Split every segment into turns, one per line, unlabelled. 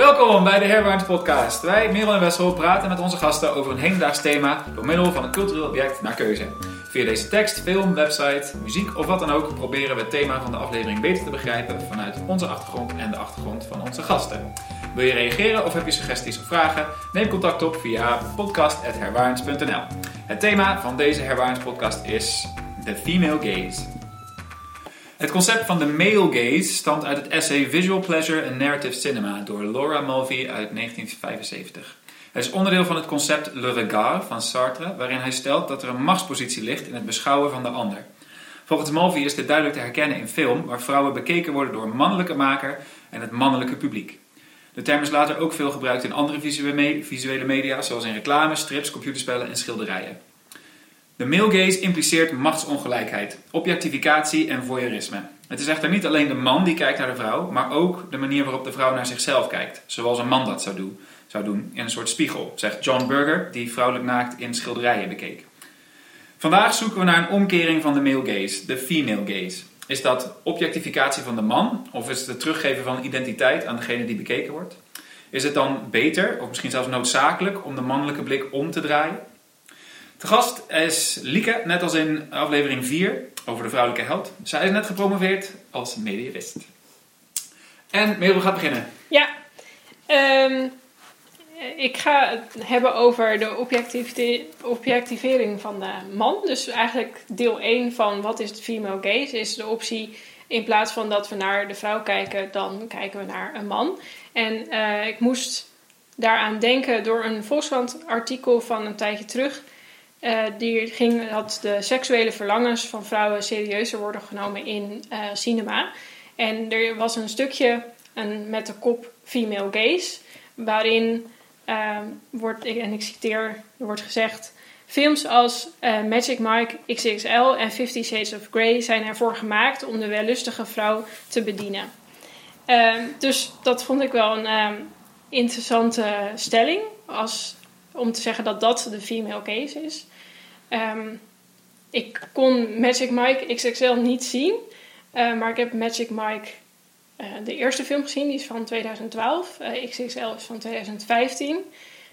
Welkom bij de Herwaarts Podcast. Wij, Merel en Wessel, praten met onze gasten over een hedendaags thema door middel van een cultureel object naar keuze. Via deze tekst, film, website, muziek of wat dan ook proberen we het thema van de aflevering beter te begrijpen vanuit onze achtergrond en de achtergrond van onze gasten. Wil je reageren of heb je suggesties of vragen? Neem contact op via podcast.herwaarns.nl. Het thema van deze Herwaarns podcast is The Female Gaze. Het concept van de male gaze stamt uit het essay Visual Pleasure and Narrative Cinema door Laura Mulvey uit 1975. Het is onderdeel van het concept Le Regard van Sartre, waarin hij stelt dat er een machtspositie ligt in het beschouwen van de ander. Volgens Mulvey is dit duidelijk te herkennen in film, waar vrouwen bekeken worden door een mannelijke maker en het mannelijke publiek. De term is later ook veel gebruikt in andere visuele media, zoals in reclame, strips, computerspellen en schilderijen. De male gaze impliceert machtsongelijkheid, objectificatie en voyeurisme. Het is echter niet alleen de man die kijkt naar de vrouw, maar ook de manier waarop de vrouw naar zichzelf kijkt, zoals een man dat zou doen, zou doen in een soort spiegel, zegt John Berger, die vrouwelijk naakt in schilderijen bekeek. Vandaag zoeken we naar een omkering van de male gaze, de female gaze. Is dat objectificatie van de man, of is het het teruggeven van identiteit aan degene die bekeken wordt? Is het dan beter, of misschien zelfs noodzakelijk, om de mannelijke blik om te draaien? De gast is Lieke, net als in aflevering 4 over de vrouwelijke held. Zij is net gepromoveerd als medievist. En Merel gaat beginnen.
Ja, ehm, ik ga het hebben over de objectivering van de man. Dus eigenlijk deel 1 van wat is het female gaze is de optie in plaats van dat we naar de vrouw kijken, dan kijken we naar een man. En uh, ik moest daaraan denken door een Volkskrant artikel van een tijdje terug uh, die ging dat de seksuele verlangens van vrouwen serieuzer worden genomen in uh, cinema. En er was een stukje een, met de kop Female Gaze, waarin uh, wordt, en ik citeer, er wordt gezegd. Films als uh, Magic Mike XXL en Fifty Shades of Grey zijn ervoor gemaakt om de wellustige vrouw te bedienen. Ehm, dus dat vond ik wel een ehm, interessante stelling. Als om te zeggen dat dat de female gaze is. Um, ik kon Magic Mike XXL niet zien, uh, maar ik heb Magic Mike uh, de eerste film gezien, die is van 2012. Uh, XXL is van 2015.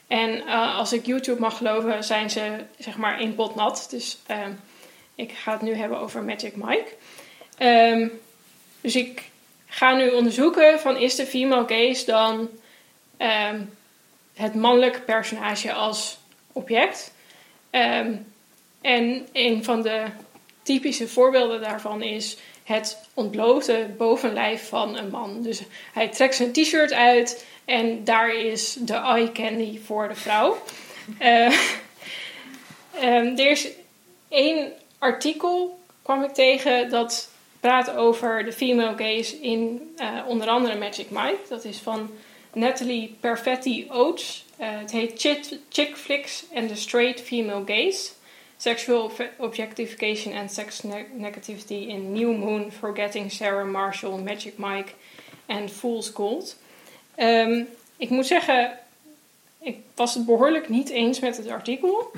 En als ik YouTube mag geloven, zijn ze zeg maar in pot nat. Dus ehm, ik ga het nu hebben over Magic Mike. Um, dus ik ga nu onderzoeken van is de female gaze dan het mannelijke personage als object? Um, en een van de typische voorbeelden daarvan is het ontblote bovenlijf van een man. Dus hij trekt zijn t-shirt uit en daar is de eye candy voor de vrouw. Uh, um, er is één artikel, kwam ik tegen, dat praat over de female gaze in uh, onder andere Magic Mike. Dat is van Natalie Perfetti Oates. Uh, het heet Chick Flicks and the Straight Female Gaze. Sexual Objectification and Sex Negativity in New Moon, Forgetting Sarah Marshall, Magic Mike en Fool's Gold. Um, ik moet zeggen, ik was het behoorlijk niet eens met het artikel.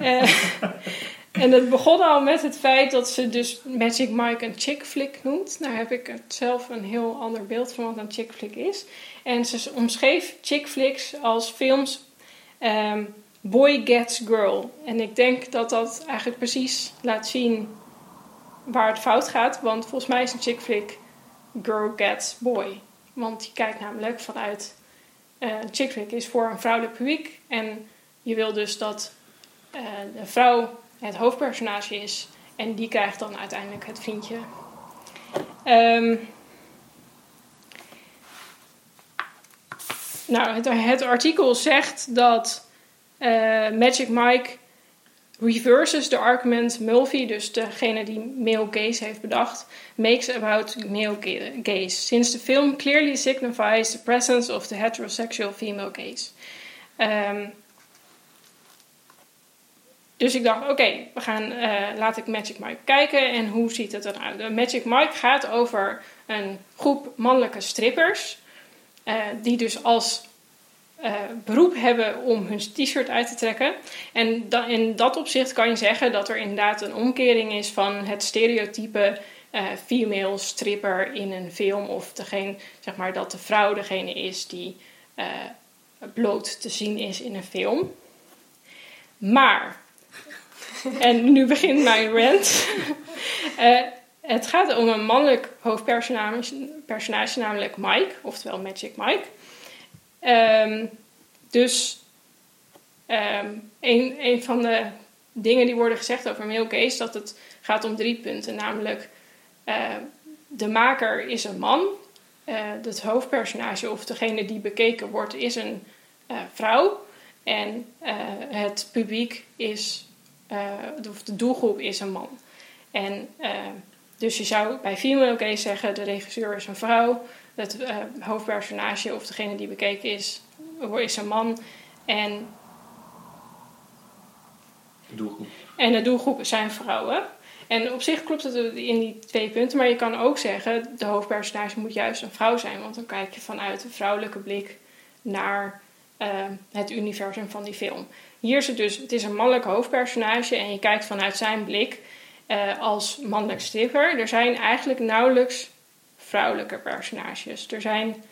uh, en het begon al met het feit dat ze dus Magic Mike een chick flick noemt. Nou heb ik zelf een heel ander beeld van wat een chick flick is. En ze omschreef chick flicks als films um, boy gets girl. En ik denk dat dat eigenlijk precies laat zien waar het fout gaat. Want volgens mij is een chick flick girl gets boy. Want je kijkt namelijk vanuit... Uh, chick flick is voor een vrouwelijk publiek. En je wil dus dat uh, de vrouw het hoofdpersonage is. En die krijgt dan uiteindelijk het vriendje. Um, nou, het, het artikel zegt dat uh, Magic Mike reverses the argument Mulvey, dus degene die male gaze heeft bedacht, makes about male gaze, since the film clearly signifies the presence of the heterosexual female gaze. Um, dus ik dacht, oké, we gaan, uh, laat ik Magic Mike kijken en hoe ziet het eruit. Magic Mike gaat over een groep mannelijke strippers, die dus als uh, beroep hebben om hun t-shirt uit te trekken. En in dat opzicht kan je zeggen dat er inderdaad een omkering is van het stereotype uh, female stripper in een film. Of degene, zeg maar, dat de vrouw degene is die eh, bloot te zien is in een film. Maar, en nu begint mijn rant. Eh, het gaat om een mannelijk hoofdpersonage, personage, namelijk Mike, oftewel Magic Mike. Ehm, dus ehm, een, een van de dingen die worden gezegd over gaze is dat het gaat om drie punten. Namelijk, uh, de maker is een man, uh, het hoofdpersonage of degene die bekeken wordt is een uh, vrouw. En het publiek is, of de doelgroep is een man. En dus je zou bij female gaze zeggen, de regisseur is een vrouw, het hoofdpersonage of degene die bekeken is, is een man. En
de doelgroep.
En de doelgroep zijn vrouwen. En op zich klopt het in die twee punten, maar je kan ook zeggen: de hoofdpersonage moet juist een vrouw zijn, want dan kijk je vanuit een vrouwelijke blik naar uh, het universum van die film. Hier is het dus: het is een mannelijk hoofdpersonage en je kijkt vanuit zijn blik uh, als mannelijk stripper. Er zijn eigenlijk nauwelijks vrouwelijke personages. Er zijn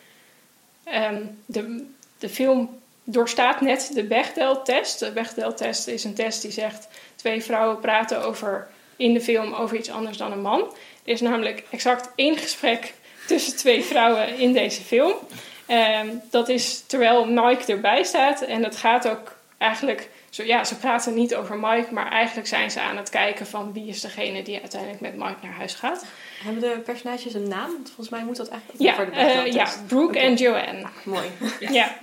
um, de, de film doorstaat net de Bechdel-test. De Bechdel-test is een test die zegt twee vrouwen praten over, in de film over iets anders dan een man. Er is namelijk exact één gesprek tussen twee vrouwen in deze film. Um, dat is terwijl Mike erbij staat en het gaat ook eigenlijk zo, ja, ze praten niet over Mike, maar eigenlijk zijn ze aan het kijken van wie is degene die uiteindelijk met Mike naar huis gaat.
Hebben de personages een naam? Want volgens mij moet dat eigenlijk
ja,
voor de
uh, Ja, Brooke okay. en Joanne.
Mooi.
ja.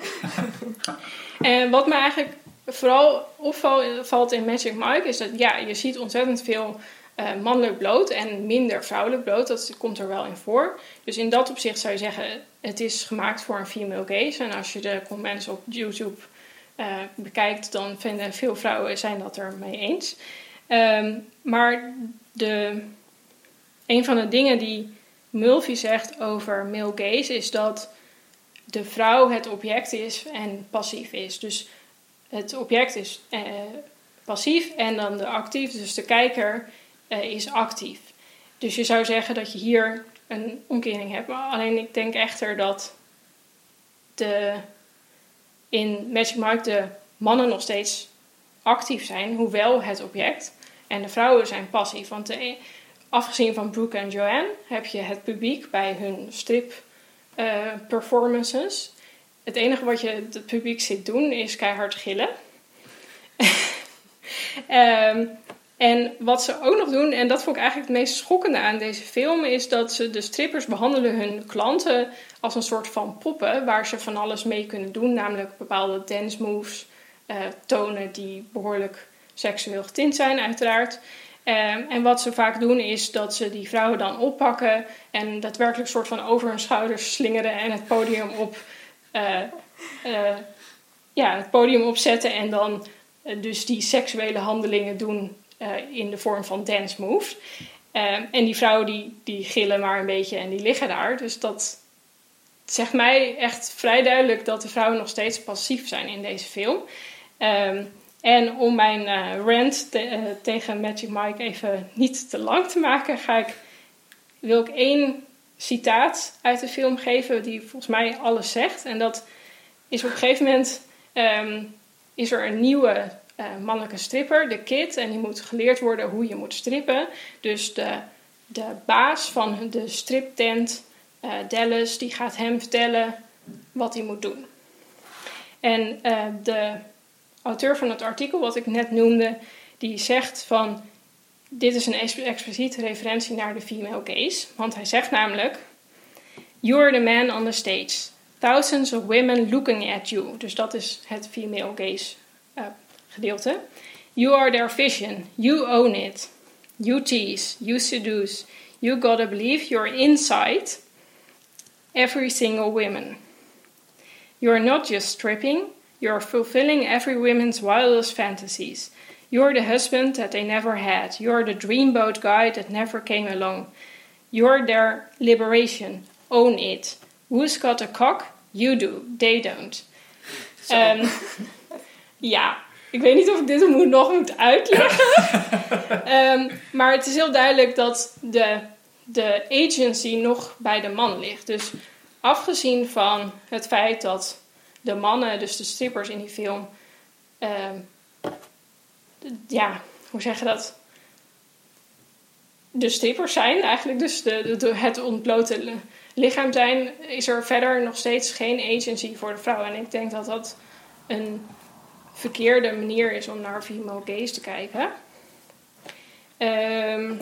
en wat me eigenlijk vooral opvalt in Magic Mike is dat ja, je ziet ontzettend veel uh, mannelijk bloot en minder vrouwelijk bloot. Dat komt er wel in voor. Dus in dat opzicht zou je zeggen, het is gemaakt voor een female gaze. En als je de comments op YouTube uh, bekijkt, dan vinden veel vrouwen zijn dat er mee eens. Um, maar de, een van de dingen die Mulvey zegt over male gaze is dat de vrouw het object is en passief is. Dus het object is uh, passief en dan de actief, dus de kijker uh, is actief. Dus je zou zeggen dat je hier een omkering hebt. Alleen ik denk echter dat de in Magic Mike de mannen nog steeds actief zijn, hoewel het object. En de vrouwen zijn passief. Want de, afgezien van Brooke en Joanne heb je het publiek bij hun strip uh, performances. Het enige wat je het publiek ziet doen is keihard gillen. um, en wat ze ook nog doen, en dat vond ik eigenlijk het meest schokkende aan deze film, is dat ze de strippers behandelen hun klanten als een soort van poppen waar ze van alles mee kunnen doen, namelijk bepaalde dance moves uh, tonen die behoorlijk seksueel getint zijn, uiteraard. Um, en wat ze vaak doen is dat ze die vrouwen dan oppakken en daadwerkelijk soort van over hun schouders slingeren en het podium op, uh, uh, ja, het podium opzetten en dan dus die seksuele handelingen doen uh, in de vorm van dance moves. Uh, en die vrouwen die, die gillen maar een beetje en die liggen daar. Dus dat zegt mij echt vrij duidelijk dat de vrouwen nog steeds passief zijn in deze film. Um, en om mijn uh, rant te, tegen Magic Mike even niet te lang te maken, ga ik, wil ik één citaat uit de film geven die volgens mij alles zegt. En dat is op een gegeven moment um, is er een nieuwe uh, mannelijke stripper, de kid, en die moet geleerd worden hoe je moet strippen. Dus de, de baas van de striptent, uh, Dallas, die gaat hem vertellen wat hij moet doen. En uh, de auteur van het artikel wat ik net noemde, die zegt van dit is een expliciete referentie naar de female gaze. Want hij zegt namelijk: You are the man on the stage. Thousands of women looking at you. Dus dat is het female gaze uh, gedeelte. You are their vision. You own it. You tease. You seduce. You gotta believe you're inside every single woman. You're not just stripping, you're fulfilling every woman's wildest fantasies. You're the husband that they never had. You're the dreamboat guy that never came along. You're their liberation. Own it. Who's got a cock? You do. They don't. Um, ja, Ik weet niet of ik dit moet, nog moet uitleggen. um, maar het is heel duidelijk dat de, de agency nog bij de man ligt. Dus afgezien van het feit dat de mannen, dus de strippers in die film, ehm, ja, hoe zeg je dat? De strippers zijn eigenlijk, dus de, de, het ontblote lichaam zijn, is er verder nog steeds geen agency voor de vrouw. En ik denk dat dat een verkeerde manier is om naar female gaze te kijken. Ehm,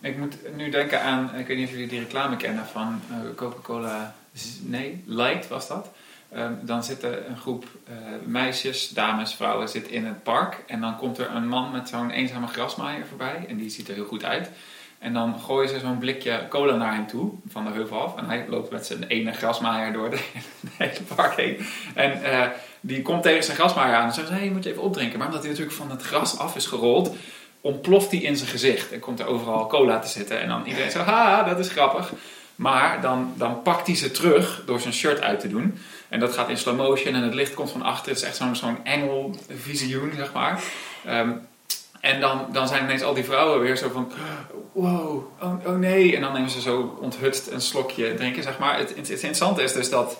ik moet nu denken aan, ik weet niet of jullie die reclame kennen van uh, Coca-Cola, nee, Light was dat. Um, dan zitten een groep uh, meisjes, dames, vrouwen zit in het park. En dan komt er een man met zo'n eenzame grasmaaier voorbij. En die ziet er heel goed uit. En dan gooien ze zo'n blikje cola naar hem toe, van de heuvel af. En hij loopt met zijn ene grasmaaier door de, hele park heen. En uh, die komt tegen zijn grasmaaier aan en zegt: Hé, je moet je even opdrinken. Maar omdat hij natuurlijk van het gras af is gerold, ontploft hij in zijn gezicht. En komt er overal cola te zitten. En dan iedereen zo: Ha, dat is grappig. Maar dan, dan pakt hij ze terug door zijn shirt uit te doen. En dat gaat in slow motion en het licht komt van achter. Het is echt zo'n zo'n engelvisioen, zeg maar. Um, en dan, dan zijn ineens al die vrouwen weer zo van... Wow, oh, oh nee. En dan nemen ze zo onthutst een slokje drinken, zeg maar. Het, het, interessante is dus dat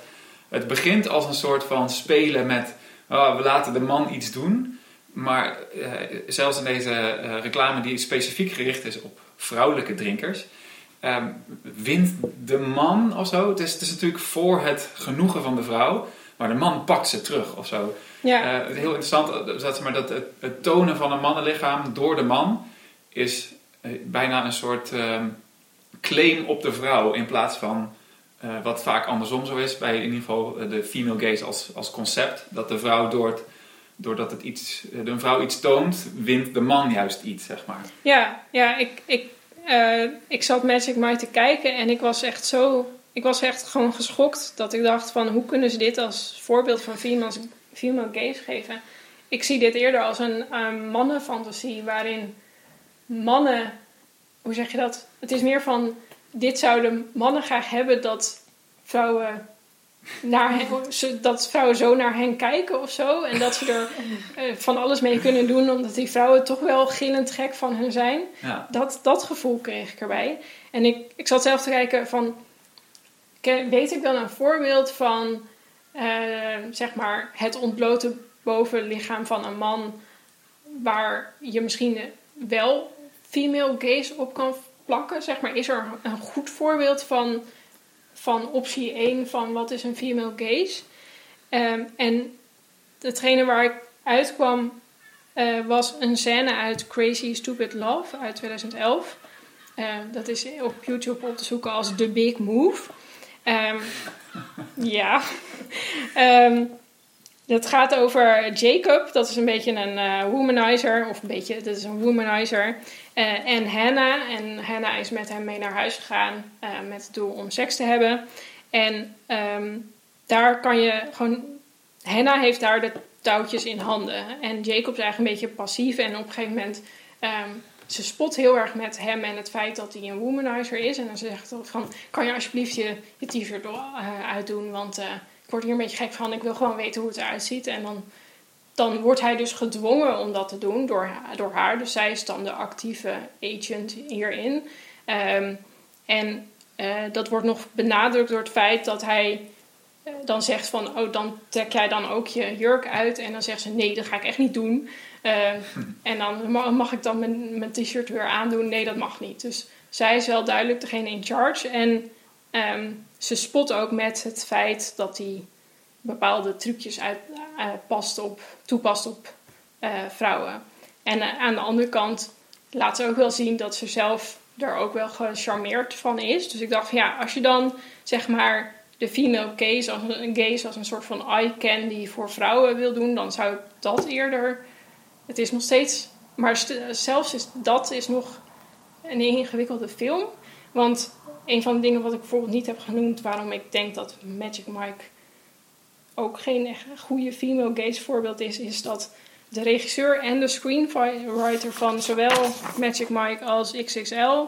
het begint als een soort van spelen met... Oh, we laten de man iets doen. Maar eh, zelfs in deze uh, reclame die specifiek gericht is op vrouwelijke drinkers... Um, wint de man of zo. Het is, het is natuurlijk voor het genoegen van de vrouw. Maar de man pakt ze terug of zo. Ja. Uh, heel interessant, dat, maar, dat het, het, tonen van een mannenlichaam door de man is uh, bijna een soort uh, claim op de vrouw in plaats van uh, wat vaak andersom zo is bij in ieder geval de female gaze als, als concept. Dat de vrouw door het, doordat het iets, de vrouw iets toont, wint de man juist iets, zeg maar.
Ja, ja ik, ik, ik zat Magic Mike te kijken en ik was echt zo ik was echt gewoon geschokt dat ik dacht van hoe kunnen ze dit als voorbeeld van female, female gaze geven. Ik zie dit eerder als een uh, mannenfantasie waarin mannen, hoe zeg je dat? Het is meer van dit zouden mannen graag hebben dat vrouwen naar hen, dat vrouwen zo naar hen kijken of zo. En dat ze er uh, van alles mee kunnen doen, omdat die vrouwen toch wel gillend gek van hen zijn. Ja. Dat, dat gevoel kreeg ik erbij. En ik, ik zat zelf te kijken van weet ik dan een voorbeeld van uh, zeg maar het ontblote bovenlichaam van een man waar je misschien wel female gaze op kan plakken? Zeg maar, is er een goed voorbeeld van, van optie 1 van wat is een female gaze? Um, en hetgene waar ik uitkwam uh, was een scène uit Crazy Stupid Love uit 2011. Uh, dat is op YouTube op te zoeken als The Big Move. Um, ja. Um, het gaat over Jacob, dat is een beetje een uh, womanizer, of een beetje, dat is een womanizer. Uh, en Hannah, en Hannah is met hem mee naar huis gegaan uh, met het doel om seks te hebben. En um, daar kan je gewoon, Hannah heeft daar de touwtjes in handen. En Jacob is eigenlijk een beetje passief en op een gegeven moment ze spot heel erg met hem en het feit dat hij een womanizer is. En dan zegt ze van, kan je alsjeblieft je, je t-shirt uh, uitdoen, want uh, ik word hier een beetje gek van, ik wil gewoon weten hoe het eruit ziet. En dan, dan wordt hij dus gedwongen om dat te doen door, door haar. Dus zij is dan de actieve agent hierin. Um, en uh, dat wordt nog benadrukt door het feit dat hij dan zegt van, oh, dan trek jij dan ook je jurk uit. En dan zegt ze, nee, dat ga ik echt niet doen. Uh, en dan mag ik dan mijn, mijn t-shirt weer aandoen? Nee, dat mag niet. Dus zij is wel duidelijk degene in charge. En um, ze spot ook met het feit dat hij bepaalde trucjes uit, uh, past op, toepast op uh, vrouwen. En aan de andere kant laat ze ook wel zien dat ze zelf er ook wel gecharmeerd van is. Dus ik dacht, ja, als je dan zeg maar de female gaze als een, gaze als een soort van eye candy voor vrouwen wil doen, dan zou ik dat eerder het is nog steeds, maar zelfs is, dat is nog een ingewikkelde film. Want een van de dingen wat ik bijvoorbeeld niet heb genoemd, waarom ik denk dat Magic Mike ook geen goede female gaze voorbeeld is, is dat de regisseur en de screenwriter van zowel Magic Mike als XXL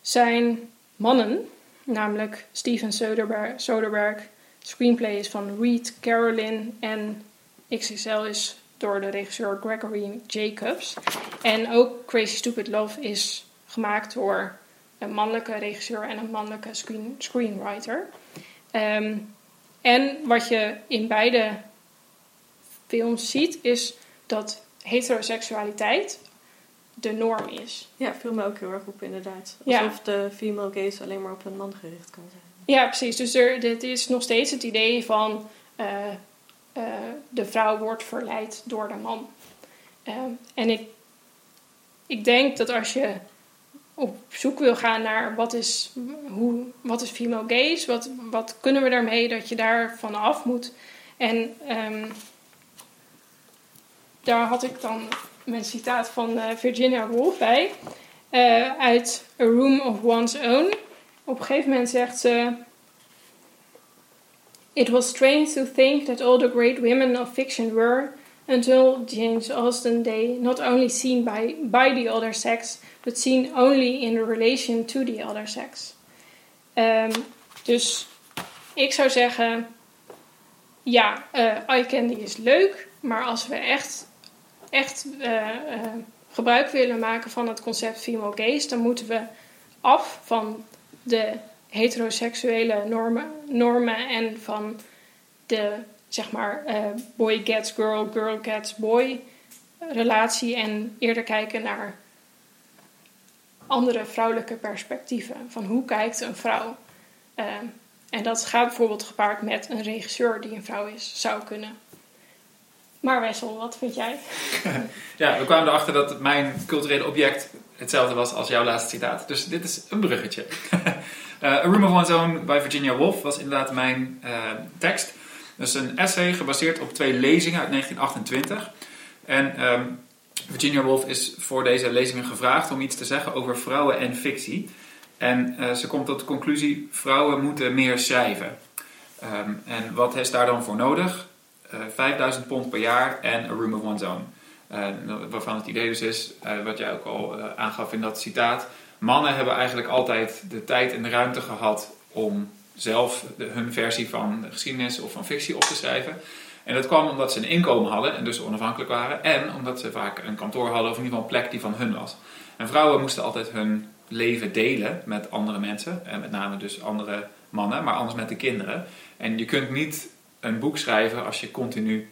zijn mannen, namelijk Steven Soderbergh. Soderbergh. Screenplay is van Reed Carolyn en XXL is door de regisseur Gregory Jacobs. En ook Crazy Stupid Love is gemaakt door een mannelijke regisseur en een mannelijke screen, screenwriter. Um, En wat je in beide films ziet, is dat heteroseksualiteit de norm is.
Ja, viel me ook heel erg op inderdaad.
Ja.
Alsof de female gaze alleen maar op een man gericht kan zijn.
Ja, precies. Dus er, dit is nog steeds het idee van eh, de vrouw wordt verleid door de man. Ehm, en ik, ik denk dat als je op zoek wil gaan naar wat is, hoe, wat is female gaze, wat, wat kunnen we daarmee, dat je daar vanaf moet. En ehm, daar had ik dan mijn citaat van eh, Virginia Woolf bij, eh, uit A Room of One's Own. Op een gegeven moment zegt ze. It was strange to think that all the great women of fiction were, until James Austen Day, not only seen by, by the other sex, but seen only in relation to the other sex. Ehm, dus ik zou zeggen, ja, eh eye candy is leuk, maar als we echt, echt eh, eh, gebruik willen maken van het concept female gaze, dan moeten we af van de heteroseksuele normen, normen en van de zeg maar eh, boy gets girl, girl gets boy relatie en eerder kijken naar andere vrouwelijke perspectieven. Van hoe kijkt een vrouw? Eh, en dat gaat bijvoorbeeld gepaard met een regisseur die een vrouw is, zou kunnen. Maar Wessel, wat vind jij?
Ja, we kwamen erachter dat mijn culturele object hetzelfde was als jouw laatste citaat. Dus dit is een bruggetje. Eh, A Room of One's Own bij Virginia Woolf was inderdaad mijn eh, tekst. Dus een essay gebaseerd op twee lezingen uit 1928. En ehm, Virginia Woolf is voor deze lezingen gevraagd om iets te zeggen over vrouwen en fictie. En eh, ze komt tot de conclusie: vrouwen moeten meer schrijven. Ehm, en wat is daar dan voor nodig? Eh 5000 pond per jaar en a room of one's own. Waarvan het idee dus is, wat jij ook al aangaf in dat citaat. Mannen hebben eigenlijk altijd de tijd en de ruimte gehad om zelf hun versie van de geschiedenis of van fictie op te schrijven. En dat kwam omdat ze een inkomen hadden en dus onafhankelijk waren. En omdat ze vaak een kantoor hadden of in ieder geval een plek die van hun was. En vrouwen moesten altijd hun leven delen met andere mensen. En met name dus andere mannen, maar anders met de kinderen. En je kunt niet een boek schrijven als je continu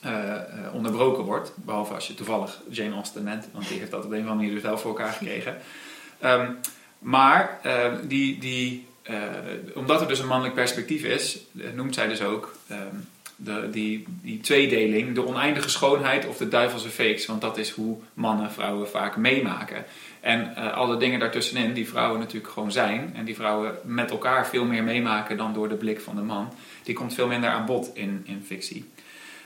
eh, eh, onderbroken wordt. Behalve als je toevallig Jane Austen bent, want die heeft dat op een of andere manier dus wel voor elkaar gekregen. Ehm, maar eh, die, die, eh, omdat er dus een mannelijk perspectief is, eh, noemt zij dus ook ehm, de, die, die tweedeling, de oneindige schoonheid of de duivelse fakes. Want dat is hoe mannen vrouwen vaak meemaken. En eh, alle dingen daartussenin, die vrouwen natuurlijk gewoon zijn. En die vrouwen met elkaar veel meer meemaken dan door de blik van de man. Die komt veel minder aan bod in, in fictie.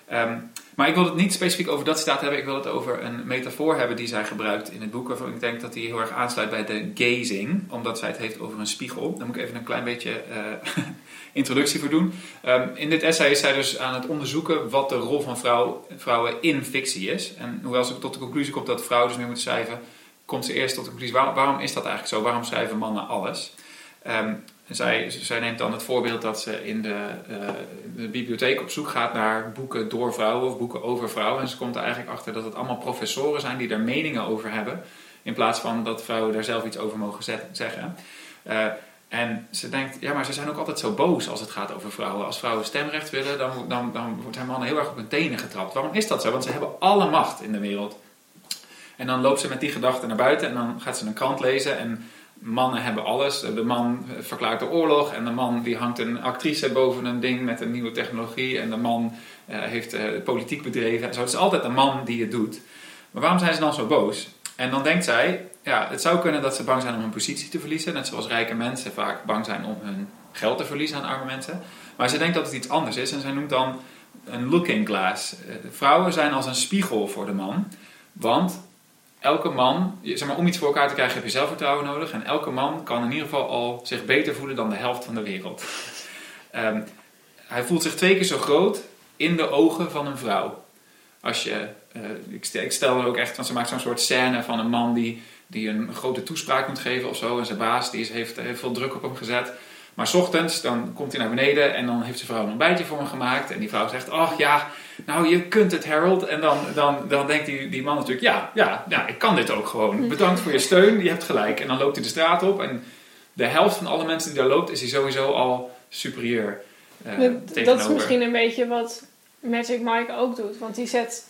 Ehm, maar ik wil het niet specifiek over dat citaat hebben. Ik wil het over een metafoor hebben die zij gebruikt in het boek. Waarvan ik denk dat die heel erg aansluit bij de gazing. Omdat zij het heeft over een spiegel. Daar moet ik even een klein beetje eh, introductie voor doen. Ehm, in dit essay is zij dus aan het onderzoeken wat de rol van vrouw, vrouwen in fictie is. En hoewel ze tot de conclusie komt dat vrouwen dus meer moeten schrijven, komt ze eerst tot de conclusie: waarom, is dat eigenlijk zo? Waarom schrijven mannen alles? Ehm, en zij, neemt dan het voorbeeld dat ze in de, eh, de bibliotheek op zoek gaat naar boeken door vrouwen of boeken over vrouwen. En ze komt er eigenlijk achter dat het allemaal professoren zijn die daar meningen over hebben. In plaats van dat vrouwen daar zelf iets over mogen zeggen. Eh, en ze denkt, ja, maar ze zijn ook altijd zo boos als het gaat over vrouwen. Als vrouwen stemrecht willen, dan, dan, dan zijn mannen heel erg op hun tenen getrapt. Waarom is dat zo? Want ze hebben alle macht in de wereld. En dan loopt ze met die gedachten naar buiten en dan gaat ze een krant lezen. En mannen hebben alles. De man verklaart de oorlog en de man die hangt een actrice boven een ding met een nieuwe technologie. En de man eh, heeft eh, politiek bedreven. het is altijd een man die het doet. Maar waarom zijn ze dan zo boos? En dan denkt zij, ja, het zou kunnen dat ze bang zijn om hun positie te verliezen. Net zoals rijke mensen vaak bang zijn om hun geld te verliezen aan arme mensen. Maar ze denkt dat het iets anders is en zij noemt dan een looking glass. Eh, Vrouwen zijn als een spiegel voor de man. Want elke man, zeg maar, om iets voor elkaar te krijgen heb je zelfvertrouwen nodig. En elke man kan in ieder geval al zich beter voelen dan de helft van de wereld. Ehm, hij voelt zich twee keer zo groot in de ogen van een vrouw. Als je, eh, ik, stel, ik stel er ook echt, want ze maakt zo'n soort scène van een man die, die een grote toespraak moet geven of zo. En zijn baas die is, heeft, heeft veel druk op hem gezet. Maar 's ochtends, dan komt hij naar beneden en dan heeft zijn vrouw een ontbijtje voor hem gemaakt. En die vrouw zegt, ach ja, nou je kunt het Harold. En dan, dan, dan denkt die, die man natuurlijk, ja, ja, ja, ik kan dit ook gewoon. Bedankt voor je steun, je hebt gelijk. En dan loopt hij de straat op en de helft van alle mensen die daar loopt is hij sowieso al superieur. eh,
Dat- dat is misschien een beetje wat Magic Mike ook doet. Want die zet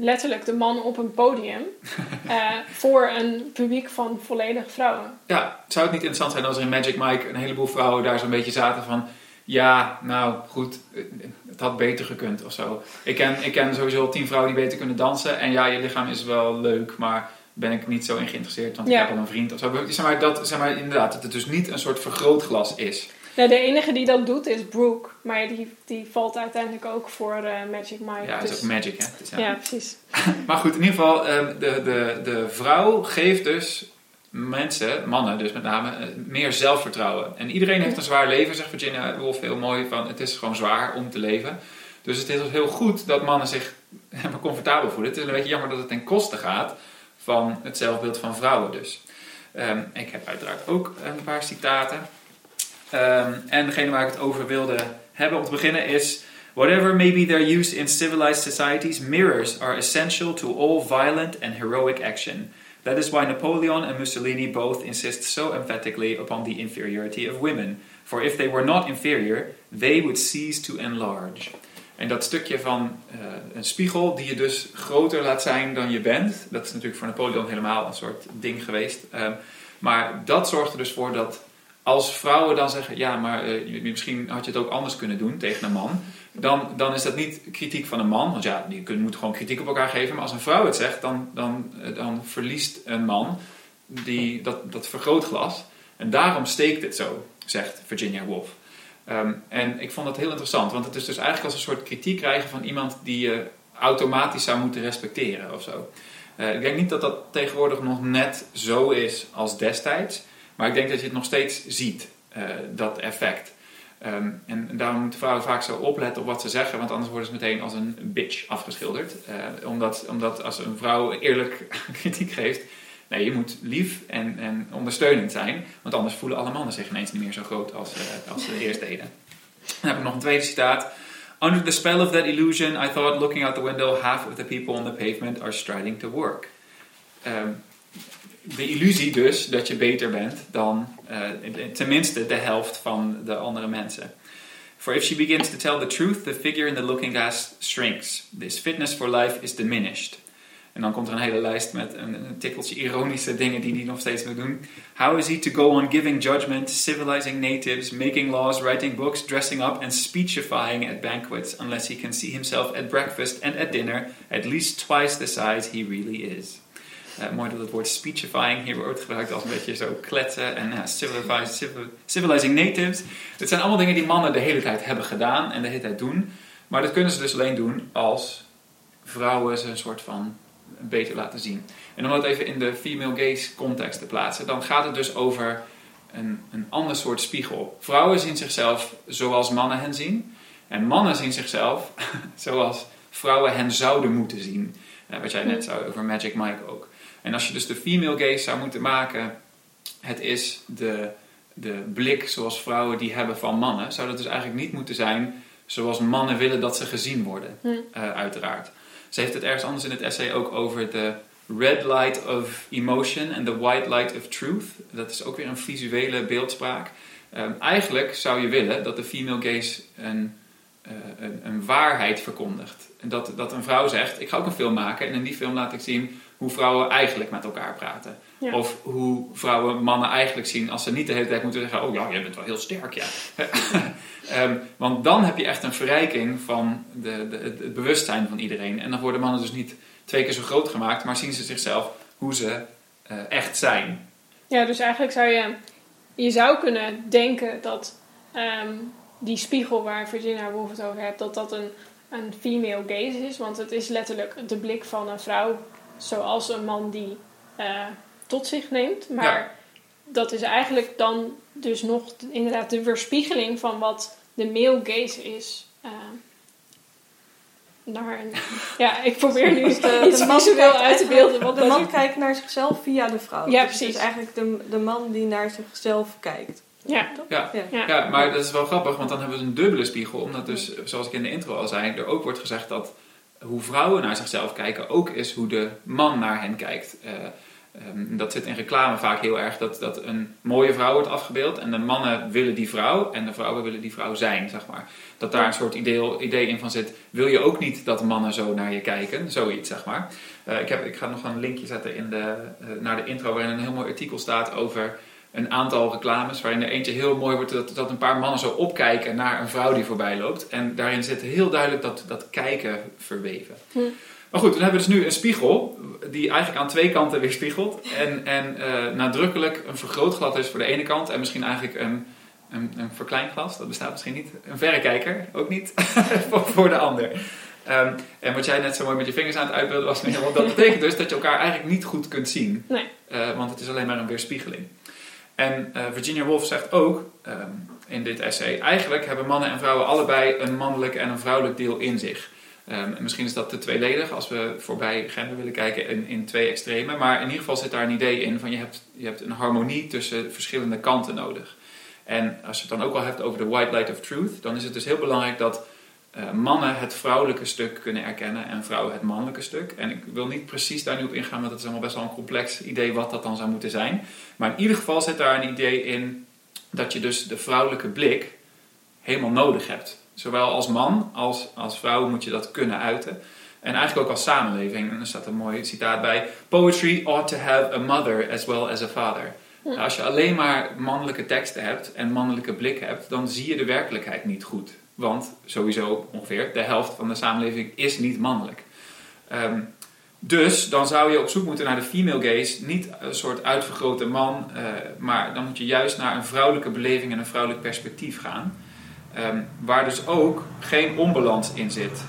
letterlijk de man op een podium eh, voor een publiek van volledig vrouwen.
Ja, zou het niet interessant zijn als er in Magic Mike een heleboel vrouwen daar zo'n beetje zaten van... Ja, nou goed, het had beter gekund of zo. Ik ken, ik ken sowieso tien vrouwen die beter kunnen dansen. En ja, je lichaam is wel leuk, maar ben ik niet zo in geïnteresseerd, want ik heb al een vriend of zo. Zeg maar, dat, zeg maar inderdaad, dat het dus niet een soort vergrootglas is.
Nou, de enige die dat doet is Brooke. Maar die, die valt uiteindelijk ook voor eh, Magic Mike.
Ja, het is
dus-
ook magic, hè? Ja.
ja, precies.
Maar goed, in ieder geval, ehm, de, de, de vrouw geeft dus mensen, mannen dus met name, eh, meer zelfvertrouwen. En iedereen heeft een zwaar leven, zegt Virginia Woolf heel mooi, van het is gewoon zwaar om te leven. Dus het is heel goed dat mannen zich helemaal comfortabel voelen. Het is een beetje jammer dat het ten koste gaat van het zelfbeeld van vrouwen dus. Ehm, ik heb uiteraard ook een paar citaten. Ehm, en degene waar ik het over wilde hebben om te beginnen is... Whatever may be their use in civilized societies, mirrors are essential to all violent and heroic action. That is why Napoleon and Mussolini both insist so emphatically upon the inferiority of women. For if they were not inferior, they would cease to enlarge. En dat stukje van eh, een spiegel die je dus groter laat zijn dan je bent, dat is natuurlijk voor Napoleon helemaal een soort ding geweest. Ehm, maar dat zorgt er dus voor dat als vrouwen dan zeggen, ja, maar eh, misschien had je het ook anders kunnen doen tegen een man, dan, dan is dat niet kritiek van een man, want ja, die kunnen, moeten gewoon kritiek op elkaar geven. Maar als een vrouw het zegt, dan, dan, eh, dan verliest een man die, dat, dat vergrootglas. En daarom steekt het zo, zegt Virginia Woolf. Ehm, en ik vond dat heel interessant, want het is dus eigenlijk als een soort kritiek krijgen van iemand die je automatisch zou moeten respecteren of zo. Eh, ik denk niet dat dat tegenwoordig nog net zo is als destijds, maar ik denk dat je het nog steeds ziet, eh, dat effect. Ehm, en daarom moeten vrouwen vaak zo opletten op wat ze zeggen, want anders worden ze meteen als een bitch afgeschilderd. Eh, omdat, omdat als een vrouw eerlijk kritiek geeft, nee, je moet lief en, en ondersteunend zijn, want anders voelen alle mannen zich ineens niet meer zo groot als, eh, als ze eerst deden. Dan heb ik nog een tweede citaat. Under the spell of that illusion, I thought looking out the window, half of the people on the pavement are striding to work. Ehm, de illusie dus dat je beter bent dan eh, tenminste de helft van de andere mensen. For if she begins to tell the truth, the figure in the looking glass shrinks. This fitness for life is diminished. En dan komt er een hele lijst met een, een tikkeltje ironische dingen die hij nog steeds moet doen. How is he to go on giving judgment, civilizing natives, making laws, writing books, dressing up and speechifying at banquets, unless he can see himself at breakfast and at dinner at least twice the size he really is? Eh, mooi dat het woord speechifying hier wordt gebruikt als een beetje zo kletsen en ja, civilizing, civil- civilizing natives. Het zijn allemaal dingen die mannen de hele tijd hebben gedaan en de hele tijd doen. Maar dat kunnen ze dus alleen doen als vrouwen ze een soort van beter laten zien. En om dat even in de female gaze context te plaatsen, dan gaat het dus over een, een ander soort spiegel. Vrouwen zien zichzelf zoals mannen hen zien. En mannen zien zichzelf zoals vrouwen hen zouden moeten zien. Eh, wat jij net zei over Magic Mike ook. En als je dus de female gaze zou moeten maken, het is de, de blik zoals vrouwen die hebben van mannen, zou dat dus eigenlijk niet moeten zijn zoals mannen willen dat ze gezien worden,
Hm.
eh, uiteraard. Ze heeft het ergens anders in het essay ook over de red light of emotion en de white light of truth. Dat is ook weer een visuele beeldspraak. Ehm, eigenlijk zou je willen dat de female gaze een, eh, een, een waarheid verkondigt. En dat, dat een vrouw zegt, ik ga ook een film maken en in die film laat ik zien hoe vrouwen eigenlijk met elkaar praten.
Ja.
Of hoe vrouwen mannen eigenlijk zien als ze niet de hele tijd moeten zeggen, oh ja, jij bent wel heel sterk, ja. Ehm, want dan heb je echt een verrijking van de, de, het, het bewustzijn van iedereen. En dan worden mannen dus niet twee keer zo groot gemaakt, maar zien ze zichzelf hoe ze eh, echt zijn.
Ja, dus eigenlijk zou je... Je zou kunnen denken dat ehm, die spiegel waar Virginia Woolf het over hebt... dat dat een, een female gaze is. Want het is letterlijk de blik van een vrouw... zoals een man die eh, tot zich neemt. Maar
Ja.
dat is eigenlijk dan dus nog de- inderdaad de weerspiegeling... van wat de male gaze is... eh, naar een, ja, ik probeer nu
Dus de-
iets
de man
visueel uit te beelden. Wat
De man kijkt naar zichzelf via de vrouw.
Ja,
Dus Het
precies.
is eigenlijk de, de man die naar zichzelf kijkt.
ja,
Ja.
Ja.
ja.
Ja, maar dat is wel grappig, want dan hebben we een dubbele spiegel. Omdat dus, zoals ik in de intro al zei, er ook wordt gezegd dat hoe vrouwen naar zichzelf kijken ook is hoe de man naar hen kijkt. Eh, Ehm, dat zit in reclame vaak heel erg dat, dat een mooie vrouw wordt afgebeeld en de mannen willen die vrouw en de vrouwen willen die vrouw zijn, zeg maar. Dat daar een soort idee, idee in van zit. Wil je ook niet dat mannen zo naar je kijken? Zoiets, zeg maar. Eh, ik, heb, ik ga nog een linkje zetten in de, eh, naar de intro waarin een heel mooi artikel staat over een aantal reclames. Waarin er eentje heel mooi wordt dat, dat een paar mannen zo opkijken naar een vrouw die voorbij loopt. En daarin zit heel duidelijk dat, dat kijken verweven.
Hm.
Maar goed, dan hebben we dus nu een spiegel die eigenlijk aan twee kanten weer spiegelt. En, en eh, nadrukkelijk een vergrootglas is voor de ene kant en misschien eigenlijk een, een, een verkleinglas. Dat bestaat misschien niet. Een verrekijker ook niet voor, voor de ander. Ehm, en wat jij net zo mooi met je vingers aan het uitbeelden was, want dat betekent dus dat je elkaar eigenlijk niet goed kunt zien.
Nee.
Eh, want het is alleen maar een weerspiegeling. En eh, Virginia Woolf zegt ook ehm, in dit essay: eigenlijk hebben mannen en vrouwen allebei een mannelijk en een vrouwelijk deel in zich. Ehm, en misschien is dat te tweeledig als we voorbij gender willen kijken in, in twee extremen. Maar in ieder geval zit daar een idee in van je hebt, je hebt een harmonie tussen verschillende kanten nodig. En als je het dan ook al hebt over de white light of truth, dan is het dus heel belangrijk dat uh, mannen het vrouwelijke stuk kunnen erkennen en vrouwen het mannelijke stuk. En ik wil niet precies daar nu op ingaan, want het is allemaal best wel een complex idee wat dat dan zou moeten zijn. Maar in ieder geval zit daar een idee in dat je dus de vrouwelijke blik helemaal nodig hebt. Zowel als man als als vrouw moet je dat kunnen uiten. En eigenlijk ook als samenleving. En er staat een mooi citaat bij. Poetry ought to have a mother as well as a father. Nou, als je alleen maar mannelijke teksten hebt en mannelijke blikken hebt, dan zie je de werkelijkheid niet goed. Want sowieso ongeveer de helft van de samenleving is niet mannelijk. Ehm, dus dan zou je op zoek moeten naar de female gaze, niet een soort uitvergrote man, uh, maar dan moet je juist naar een vrouwelijke beleving en een vrouwelijk perspectief gaan. Ehm, waar dus ook geen onbalans in zit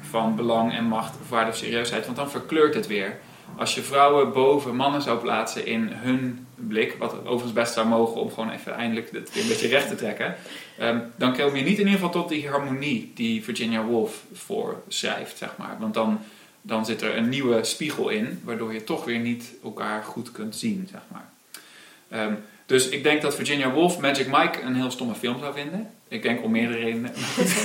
van belang en macht of waarde of serieusheid, want dan verkleurt het weer. Als je vrouwen boven mannen zou plaatsen in hun blik, wat overigens best zou mogen om gewoon even eindelijk het een beetje recht te trekken, um, dan kom je niet in ieder geval tot die harmonie die Virginia Woolf voorschrijft, zeg maar. Want dan, dan zit er een nieuwe spiegel in, waardoor je toch weer niet elkaar goed kunt zien, zeg maar. Um, dus ik denk dat Virginia Woolf Magic Mike een heel stomme film zou vinden. Ik denk om meerdere redenen.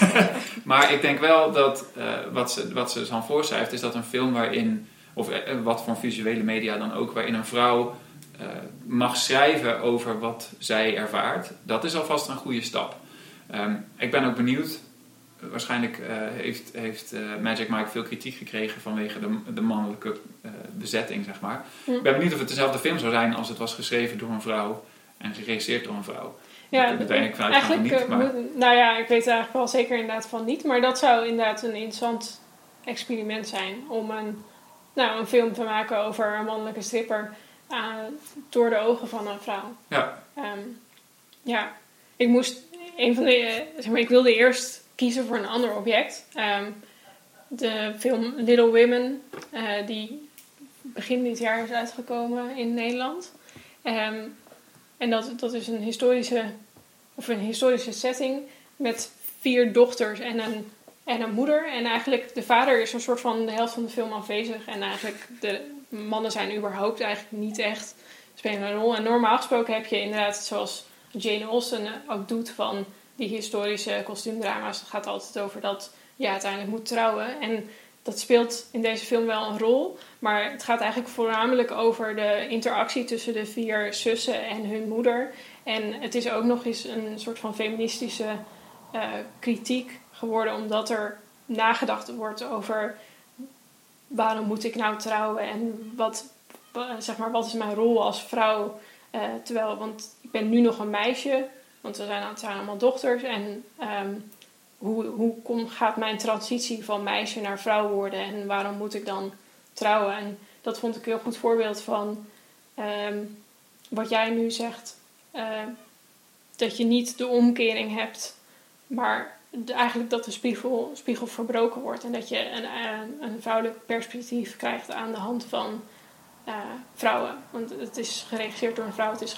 maar ik denk wel dat uh, wat, ze, wat ze dan voorschrijft, is dat een film waarin, of uh, wat voor visuele media dan ook, waarin een vrouw uh, mag schrijven over wat zij ervaart, dat is alvast een goede stap. Um, ik ben ook benieuwd. Waarschijnlijk heeft, heeft Magic Mike veel kritiek gekregen vanwege de, de mannelijke bezetting, zeg maar. Hm. Ik ben benieuwd of het dezelfde film zou zijn als het was geschreven door een vrouw en geregisseerd door een vrouw.
Ja, dat ik eigenlijk niet, maar... moet, nou ja, ik weet eigenlijk wel zeker inderdaad van niet. Maar dat zou inderdaad een interessant experiment zijn. Om een, nou, een film te maken over een mannelijke stripper door de ogen van een vrouw.
Ja.
Um, ja, ik moest, een van de, zeg maar, ik wilde eerst kiezen voor een ander object. Um, de film Little Women, uh, die begin dit jaar is uitgekomen in Nederland. Um, en dat, dat is een historische, of een historische setting met vier dochters en een, en een moeder. En eigenlijk de vader is een soort van de helft van de film afwezig. En eigenlijk de mannen zijn überhaupt eigenlijk niet echt spelen een rol. En normaal gesproken heb je inderdaad, zoals Jane Austen ook doet van die historische kostuumdrama's. Het gaat altijd over dat je uiteindelijk moet trouwen. En dat speelt in deze film wel een rol. Maar het gaat eigenlijk voornamelijk over de interactie tussen de vier zussen en hun moeder. En het is ook nog eens een soort van feministische uh, kritiek geworden, omdat er nagedacht wordt over waarom moet ik nou trouwen en wat, zeg maar, wat is mijn rol als vrouw. Uh, terwijl, want ik ben nu nog een meisje, want we zijn, het zijn allemaal dochters. En um, hoe, hoe gaat mijn transitie van meisje naar vrouw worden en waarom moet ik dan trouwen? En dat vond ik een heel goed voorbeeld van um, wat jij nu zegt. Uh, dat je niet de omkering hebt, maar eigenlijk dat de spiegel, spiegel verbroken wordt. En dat je een, een, een vrouwelijk perspectief krijgt aan de hand van uh, vrouwen. Want het is geregisseerd door een vrouw, het is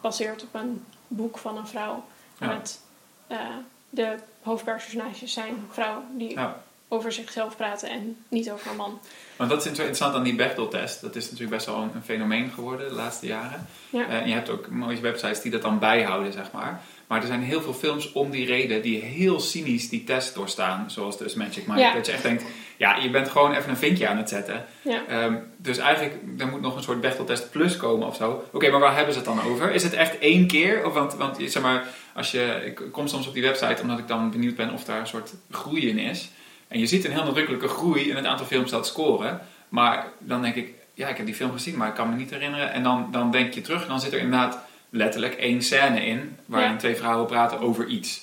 gebaseerd op een boek van een vrouw. Ja. Met uh, de hoofdpersonages zijn vrouwen die ja. over zichzelf praten en niet over een man.
Want dat is interessant aan die Bechdel-test. Dat is natuurlijk best wel een, een fenomeen geworden de laatste jaren.
Ja.
Uh, en je hebt ook mooie websites die dat dan bijhouden, zeg maar. Maar er zijn heel veel films om die reden die heel cynisch die test doorstaan. Zoals dus Magic Mike.
Ja.
Dat je echt denkt, ja, je bent gewoon even een vinkje aan het zetten.
Ja.
Ehm, dus eigenlijk, er moet nog een soort Bechteltest plus komen of zo. Oké, maar waar hebben ze het dan over? Is het echt één keer? Of want, want zeg maar, als je, ik kom soms op die website omdat ik dan benieuwd ben of daar een soort groei in is. En je ziet een heel nadrukkelijke groei in het aantal films dat scoren. Maar dan denk ik, ja, ik heb die film gezien, maar ik kan me niet herinneren. En dan, dan denk je terug, dan zit er inderdaad letterlijk één scène in waarin
Ja.
twee vrouwen praten over iets.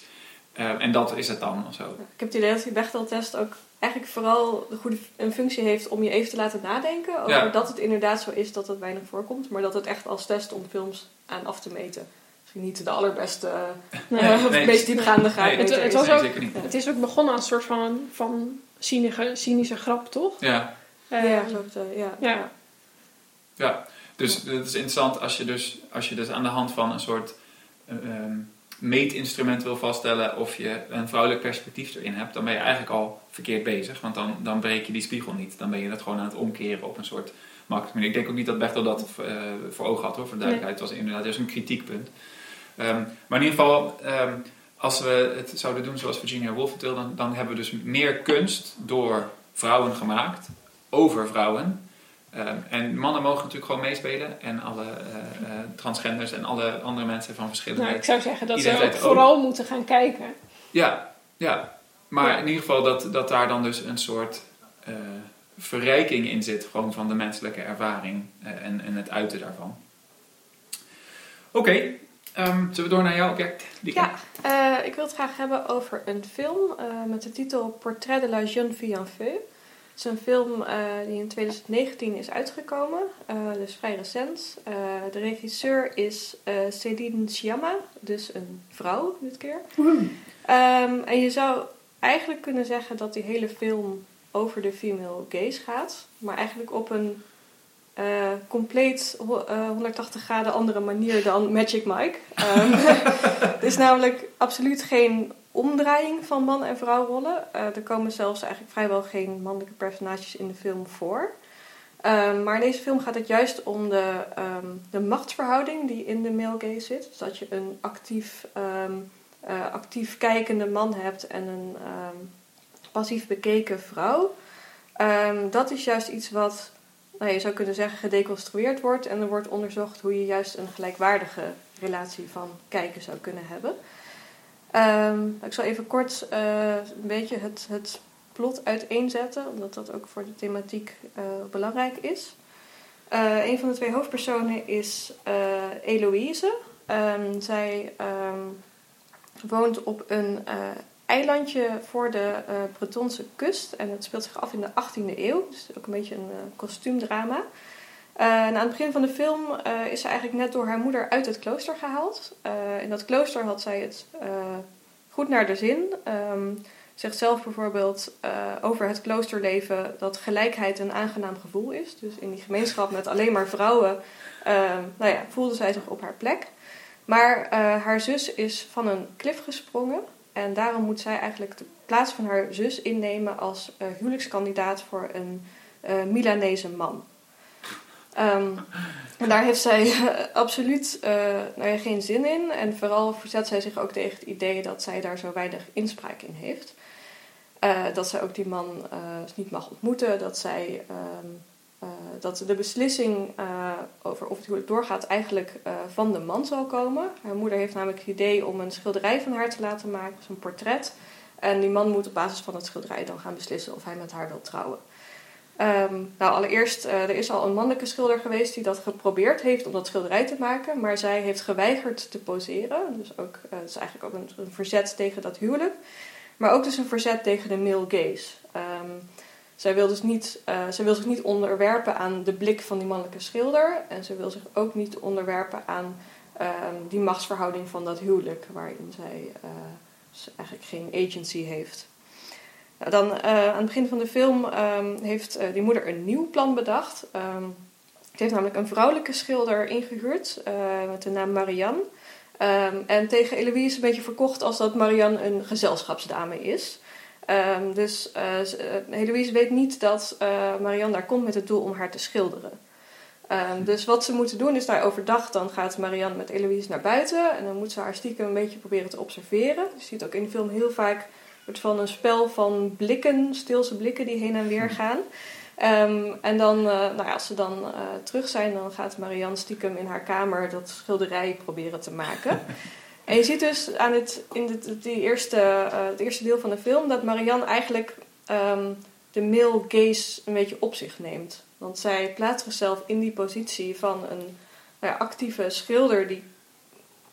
Eh, en dat is het dan of zo.
Ik heb het idee dat die Bechdel-test ook eigenlijk vooral de goede een functie heeft om je even te laten nadenken over
Ja.
dat het inderdaad zo is dat het weinig voorkomt, maar dat het echt als test om films aan af te meten. Misschien niet de allerbeste, eh,
Nee.
Nee,
of
nee.
meest diepgaande
het
is.
was
nee,
ook-
zeker niet.
Het is ook begonnen als een soort van, van cynische, cynische grap, toch?
Ja,
Eh,
ja, geloof ik, eh, ja.
ja.
ja.
ja. Dus het is interessant als je dus, als je dus aan de hand van een soort eh, ehm, meetinstrument wil vaststellen of je een vrouwelijk perspectief erin hebt, dan ben je eigenlijk al verkeerd bezig. Want dan, dan breek je die spiegel niet. Dan ben je dat gewoon aan het omkeren op een soort makkelijke manier. Ik denk ook niet dat Bechtel dat eh, voor ogen had hoor, voor de duidelijkheid. Het was inderdaad juist een kritiekpunt. Ehm, maar in ieder geval, ehm, als we het zouden doen zoals Virginia Woolf het wil, dan, dan hebben we dus meer kunst door vrouwen gemaakt, over vrouwen. Ehm, en mannen mogen natuurlijk gewoon meespelen. En alle eh, eh, transgenders en alle andere mensen van verschillende...
Nou, ik zou zeggen dat ze ook
ook.
vooral moeten gaan kijken.
Ja, ja. Maar
Ja.
in ieder geval dat, dat daar dan dus een soort eh, verrijking in zit. Gewoon van de menselijke ervaring eh, en, en het uiten daarvan. Oké, ehm, zullen we door naar jouw object? Lieke?
Ja, eh, ik wil het graag hebben over een film eh, met de titel Portrait de la jeune fille en feu. Het is een film eh, die in 2019 is uitgekomen, eh, dus vrij recent. Eh, de regisseur is Céline Sciamma, dus een vrouw dit keer. Ehm, en je zou eigenlijk kunnen zeggen dat die hele film over de female gaze gaat, maar eigenlijk op een compleet ho- eh, 180 graden andere manier dan Magic Mike. Ehm, er is namelijk absoluut geen omdraaiing van man- en vrouwrollen. Eh, er komen zelfs eigenlijk vrijwel geen mannelijke personages in de film voor. Ehm, maar in deze film gaat het juist om de, ehm, de machtsverhouding die in de male gaze zit. Dus dat je een actief, ehm, eh, actief kijkende man hebt en een passief bekeken vrouw. Dat is juist iets wat, nou, je zou kunnen zeggen, gedeconstrueerd wordt. En er wordt onderzocht hoe je juist een gelijkwaardige relatie van kijken zou kunnen hebben. Ehm, ik zal even kort eh, een beetje het, het plot uiteenzetten, omdat dat ook voor de thematiek eh, belangrijk is. Eh, een van de twee hoofdpersonen is Eloïse. Ehm, zij ehm, woont op een eilandje voor de Bretonse kust. En het speelt zich af in de 18e eeuw. Dus ook een beetje een kostuumdrama. Eh, en aan het begin van de film eh, is ze eigenlijk net door haar moeder uit het klooster gehaald. Eh, in dat klooster had zij het goed naar de zin. Ehm zegt zelf bijvoorbeeld over het kloosterleven dat gelijkheid een aangenaam gevoel is. Dus in die gemeenschap met alleen maar vrouwen ehm, nou ja, voelde zij zich op haar plek. Maar haar zus is van een klif gesprongen. En daarom moet zij eigenlijk de plaats van haar zus innemen als huwelijkskandidaat voor een Milanese man. Ehm, en daar heeft zij eh, absoluut eh, nou geen zin in. En vooral verzet zij zich ook tegen het idee dat zij daar zo weinig inspraak in heeft. Eh, dat zij ook die man niet mag ontmoeten. Dat, zij, ehm, eh, dat de beslissing over of het doorgaat eigenlijk van de man zal komen. Haar moeder heeft namelijk het idee om een schilderij van haar te laten maken, een portret. En die man moet op basis van het schilderij dan gaan beslissen of hij met haar wil trouwen. Ehm, nou, allereerst, eh, er is al een mannelijke schilder geweest die dat geprobeerd heeft om dat schilderij te maken, maar zij heeft geweigerd te poseren. Dus ook, eh, is eigenlijk ook een, verzet tegen dat huwelijk. Maar ook dus een verzet tegen de male gaze. Ehm, zij, wil dus niet, eh, zij wil zich niet onderwerpen aan de blik van die mannelijke schilder. En ze wil zich ook niet onderwerpen aan ehm, die machtsverhouding van dat huwelijk, waarin zij eigenlijk geen agency heeft. Dan eh, aan het begin van de film ehm, heeft eh, die moeder een nieuw plan bedacht. Ehm ze heeft namelijk een vrouwelijke schilder ingehuurd eh, met de naam Marianne. Ehm, en tegen Eloïse een beetje verkocht als dat Marianne een gezelschapsdame is. Dus Eloïse weet niet dat Marianne daar komt met het doel om haar te schilderen. Dus wat ze moeten doen is daar overdag, dan gaat Marianne met Eloïse naar buiten. En dan moet ze haar stiekem een beetje proberen te observeren. Je ziet ook in de film heel vaak soort van een spel van blikken, stilse blikken die heen en weer gaan. Ehm, en dan, uh, nou ja, als ze dan uh, terug zijn, dan gaat Marianne stiekem in haar kamer dat schilderij proberen te maken. en je ziet dus aan het, in het, die eerste, uh, het eerste deel van de film dat Marianne eigenlijk um, de male gaze een beetje op zich neemt. Want zij plaatst zichzelf in die positie van een nou ja, actieve schilder die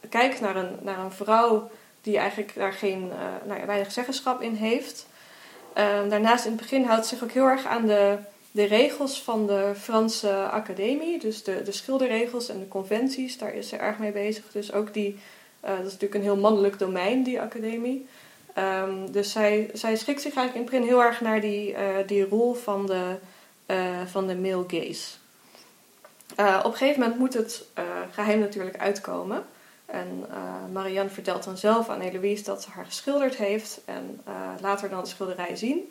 kijkt naar een, naar een vrouw die eigenlijk daar geen, nou ja, weinig zeggenschap in heeft. Ehm, daarnaast in het begin houdt zich ook heel erg aan de de regels van de Franse Academie, dus de, de schilderregels en de conventies, daar is ze erg mee bezig. Dus ook die, uh, dat is natuurlijk een heel mannelijk domein, die academie. Um, dus zij, zij schikt zich eigenlijk in begin heel erg naar die, uh, die rol van de, uh, van de male gaze. op een gegeven moment moet het geheim natuurlijk uitkomen. En Marianne vertelt dan zelf aan Eloise dat ze haar geschilderd heeft en later dan de schilderij zien.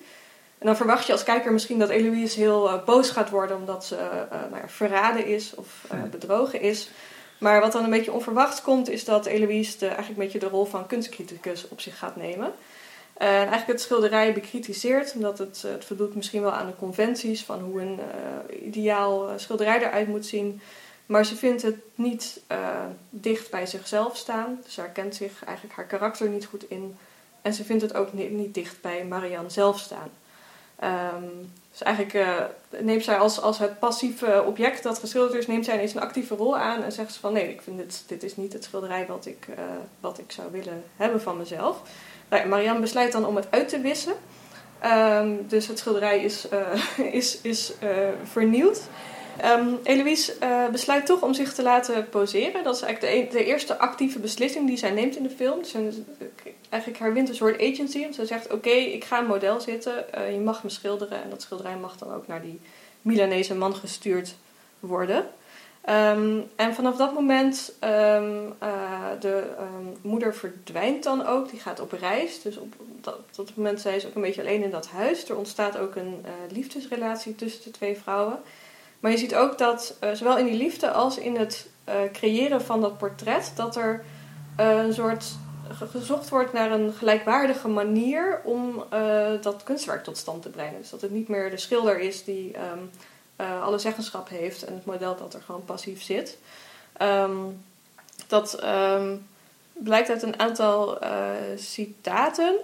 En dan verwacht je als kijker misschien dat Eloise heel uh, boos gaat worden omdat ze uh, nou ja, verraden is of uh, bedrogen is. Maar wat dan een beetje onverwachts komt, is dat Eloise de, eigenlijk een beetje de rol van kunstcriticus op zich gaat nemen. En eigenlijk het schilderij bekritiseert, omdat het, het voldoet misschien wel aan de conventies van hoe een ideaal schilderij eruit moet zien. Maar ze vindt het niet dicht bij zichzelf staan. Ze herkent zich eigenlijk haar karakter niet goed in. En ze vindt het ook niet, niet dicht bij Marianne zelf staan. Um, dus eigenlijk uh, neemt zij als, als het passieve object dat geschilderd is, neemt zij ineens een actieve rol aan en zegt ze van nee, ik vind dit, dit is niet het schilderij wat ik, uh, wat ik zou willen hebben van mezelf. Nou, Marianne besluit dan om het uit te wissen. Um, dus het schilderij is, is, is vernieuwd. Um, besluit toch om zich te laten poseren. Dat is eigenlijk de, de, eerste actieve beslissing die zij neemt in de film. Dus eigenlijk herwint een soort agency. Want ze zegt, oké, ik ga een model zitten. Uh, je mag me schilderen. En dat schilderij mag dan ook naar die Milanese man gestuurd worden. Um, en vanaf dat moment, um, uh, de moeder verdwijnt dan ook. Die gaat op reis. Dus op dat, op dat moment zij is ook een beetje alleen in dat huis. Er ontstaat ook een liefdesrelatie tussen de twee vrouwen. Maar je ziet ook dat uh, zowel in die liefde als in het uh, creëren van dat portret, dat er uh, een soort gezocht wordt naar een gelijkwaardige manier om dat kunstwerk tot stand te brengen. Dus dat het niet meer de schilder is die um, alle zeggenschap heeft en het model dat er gewoon passief zit. Um, dat um, blijkt uit een aantal citaten.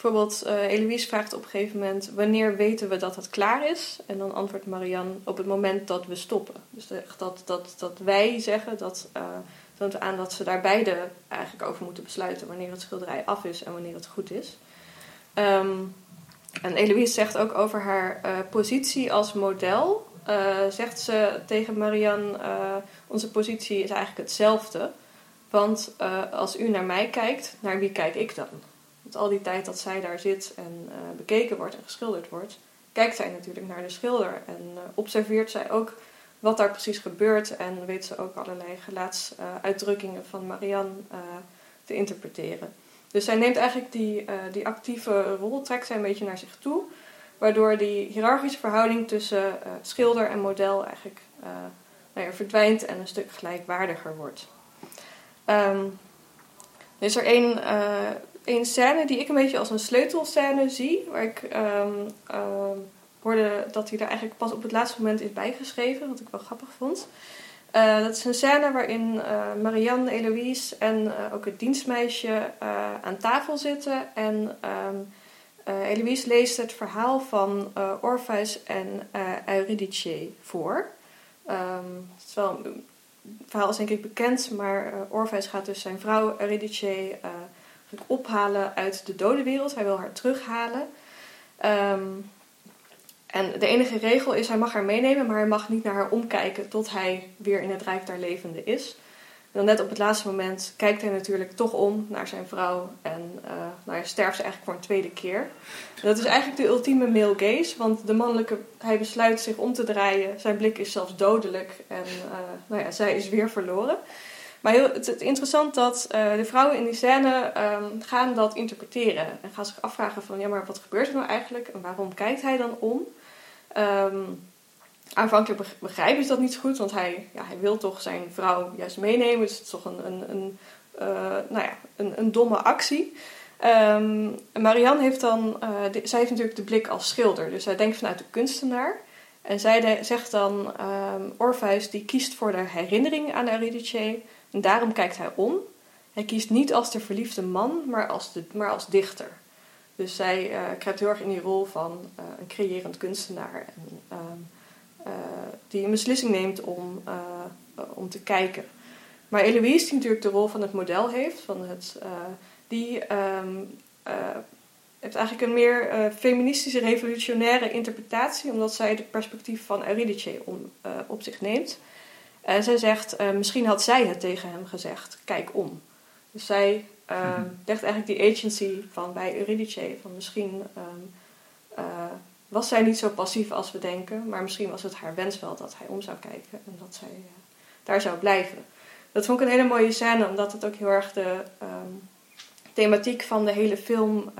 Bijvoorbeeld, uh, Eloise vraagt op een gegeven moment: wanneer weten we dat het klaar is? En dan antwoordt Marianne: op het moment dat we stoppen. Dus dat, dat, dat wij zeggen, dat toont aan dat ze daar beide eigenlijk over moeten besluiten wanneer het schilderij af is en wanneer het goed is. Um, en Eloise zegt ook over haar uh, positie als model. zegt ze tegen Marianne: onze positie is eigenlijk hetzelfde. Want als u naar mij kijkt, naar wie kijk ik dan? Want al die tijd dat zij daar zit en uh, bekeken wordt en geschilderd wordt, kijkt zij natuurlijk naar de schilder en uh, observeert zij ook wat daar precies gebeurt en weet ze ook allerlei gelaatsuitdrukkingen van Marianne uh, te interpreteren. Dus zij neemt eigenlijk die, die actieve rol, trekt zij een beetje naar zich toe, waardoor die hiërarchische verhouding tussen schilder en model eigenlijk nou ja, verdwijnt en een stuk gelijkwaardiger wordt. Um, er is er één een scène die ik een beetje als een sleutelscène zie. Waar ik um, hoorde dat hij er eigenlijk pas op het laatste moment is bijgeschreven. Wat ik wel grappig vond. Uh, dat is een scène waarin uh, Marianne, Eloïse en uh, ook het dienstmeisje aan tafel zitten. En um, Eloïse leest het verhaal van Orpheus en Eurydice voor. het is wel verhaal is denk ik bekend, maar Orpheus gaat dus zijn vrouw Eurydice ophalen uit de dode wereld. Hij wil haar terughalen. Um, en de enige regel is, hij mag haar meenemen, maar hij mag niet naar haar omkijken tot hij weer in het Rijk der Levenden is. En dan net op het laatste moment kijkt hij natuurlijk toch om naar zijn vrouw en uh, nou ja, sterft ze eigenlijk voor een tweede keer. Dat is eigenlijk de ultieme male gaze, want de mannelijke, hij besluit zich om te draaien, zijn blik is zelfs dodelijk en uh, nou ja, zij is weer verloren. Maar het, het interessant dat uh, de vrouwen in die scène um, gaan dat interpreteren. En gaan zich afvragen van, ja, maar wat gebeurt er nou eigenlijk? En waarom kijkt hij dan om? Um, aanvankelijk begrijpen ze dat niet zo goed, want hij, ja, hij wil toch zijn vrouw juist meenemen. Dus het is toch een, een, een, uh, nou ja, een, een domme actie. Ehm, Marianne heeft dan, uh, zij heeft natuurlijk de blik als schilder, dus zij denkt vanuit de kunstenaar. En zij zegt dan, um, Orpheus die kiest voor de herinnering aan Eurydice en daarom kijkt hij om. Hij kiest niet als de verliefde man, maar als, de, maar als dichter. Dus zij uh, krijgt heel erg in die rol van uh, een creërend kunstenaar. En, um, uh, die een beslissing neemt om, om te kijken. Maar Eloïse, die natuurlijk de rol van het model heeft, van het, die um, heeft eigenlijk een meer feministische, revolutionaire interpretatie, omdat zij het perspectief van Eurydice om, op zich neemt. En zij zegt, misschien had zij het tegen hem gezegd, kijk om. Dus zij uh, legt eigenlijk die agency van bij Eurydice. Van misschien um, uh, was zij niet zo passief als we denken, maar misschien was het haar wens wel dat hij om zou kijken en dat zij daar zou blijven. Dat vond ik een hele mooie scène, omdat het ook heel erg de um, thematiek van de hele film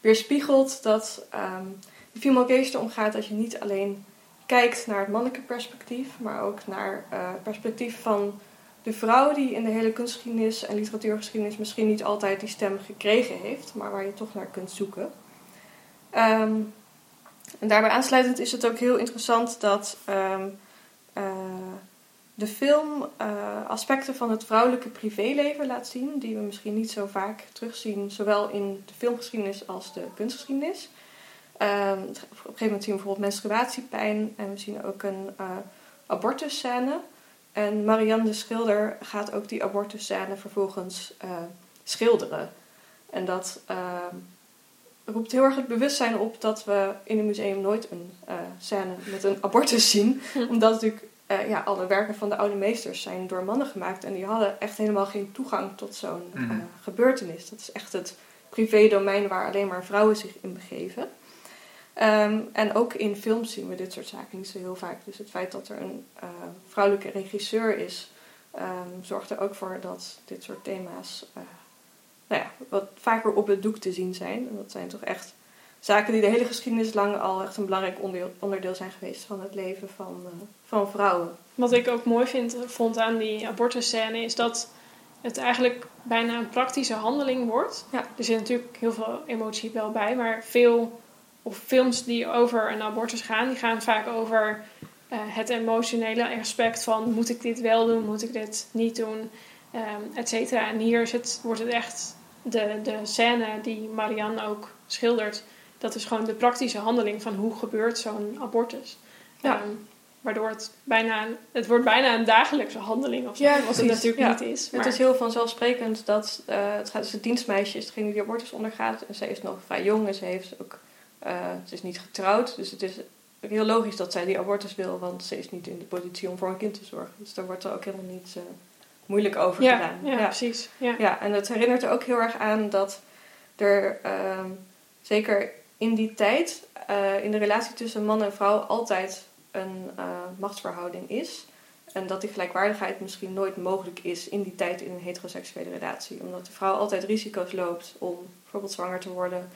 weerspiegelt. Dat um, de female gaze erom gaat dat je niet alleen kijkt naar het mannelijke perspectief, maar ook naar het perspectief van de vrouw die in de hele kunstgeschiedenis en literatuurgeschiedenis misschien niet altijd die stem gekregen heeft, maar waar je toch naar kunt zoeken. Um, en daarbij aansluitend is het ook heel interessant dat um, uh, de film uh, aspecten van het vrouwelijke privéleven laat zien, die we misschien niet zo vaak terugzien, zowel in de filmgeschiedenis als de kunstgeschiedenis. Um, op een gegeven moment zien we bijvoorbeeld menstruatiepijn en we zien ook een uh, abortusscène. En Marianne de Schilder gaat ook die abortusscène vervolgens uh, schilderen. En dat uh, roept heel erg het bewustzijn op dat we in een museum nooit een uh, scène met een abortus zien. Omdat natuurlijk ja, alle werken van de oude meesters zijn door mannen gemaakt. En die hadden echt helemaal geen toegang tot zo'n mm. gebeurtenis. Dat is echt het privé-domein waar alleen maar vrouwen zich in begeven. Um, en ook in films zien we dit soort zaken niet zo heel vaak. Dus het feit dat er een uh, vrouwelijke regisseur is, um, zorgt er ook voor dat dit soort thema's uh, nou ja, wat vaker op het doek te zien zijn. En dat zijn toch echt zaken die de hele geschiedenis lang al echt een belangrijk onderdeel, onderdeel zijn geweest van het leven van, uh, van vrouwen.
Wat ik ook mooi vind, vond aan die abortusscène is dat het eigenlijk bijna een praktische handeling wordt. Ja. Er zit natuurlijk heel veel emotie wel bij, maar veel of films die over een abortus gaan, die gaan vaak over uh, het emotionele aspect van moet ik dit wel doen, moet ik dit niet doen, um, et cetera. En hier is het, wordt het echt de, de scène die Marianne ook schildert. Dat is gewoon de praktische handeling van hoe gebeurt zo'n abortus. Ja. Um, waardoor het bijna, het wordt bijna een dagelijkse handeling of zo, ja, wat het natuurlijk ja. niet is.
Maar... Het is heel vanzelfsprekend dat uh, het, gaat, dus het dienstmeisje is degene die abortus ondergaat. En zij is nog vrij jong en ze heeft ook uh, ze is niet getrouwd, dus het is heel logisch dat zij die abortus wil, want ze is niet in de positie om voor een kind te zorgen. Dus daar wordt er ook helemaal niet uh, moeilijk over
ja,
gedaan.
Ja, ja, precies. Ja.
ja, en het herinnert er ook heel erg aan dat er uh, zeker in die tijd uh, in de relatie tussen man en vrouw altijd een machtsverhouding is. En dat die gelijkwaardigheid misschien nooit mogelijk is in die tijd in een heteroseksuele relatie. Omdat de vrouw altijd risico's loopt om bijvoorbeeld zwanger te worden.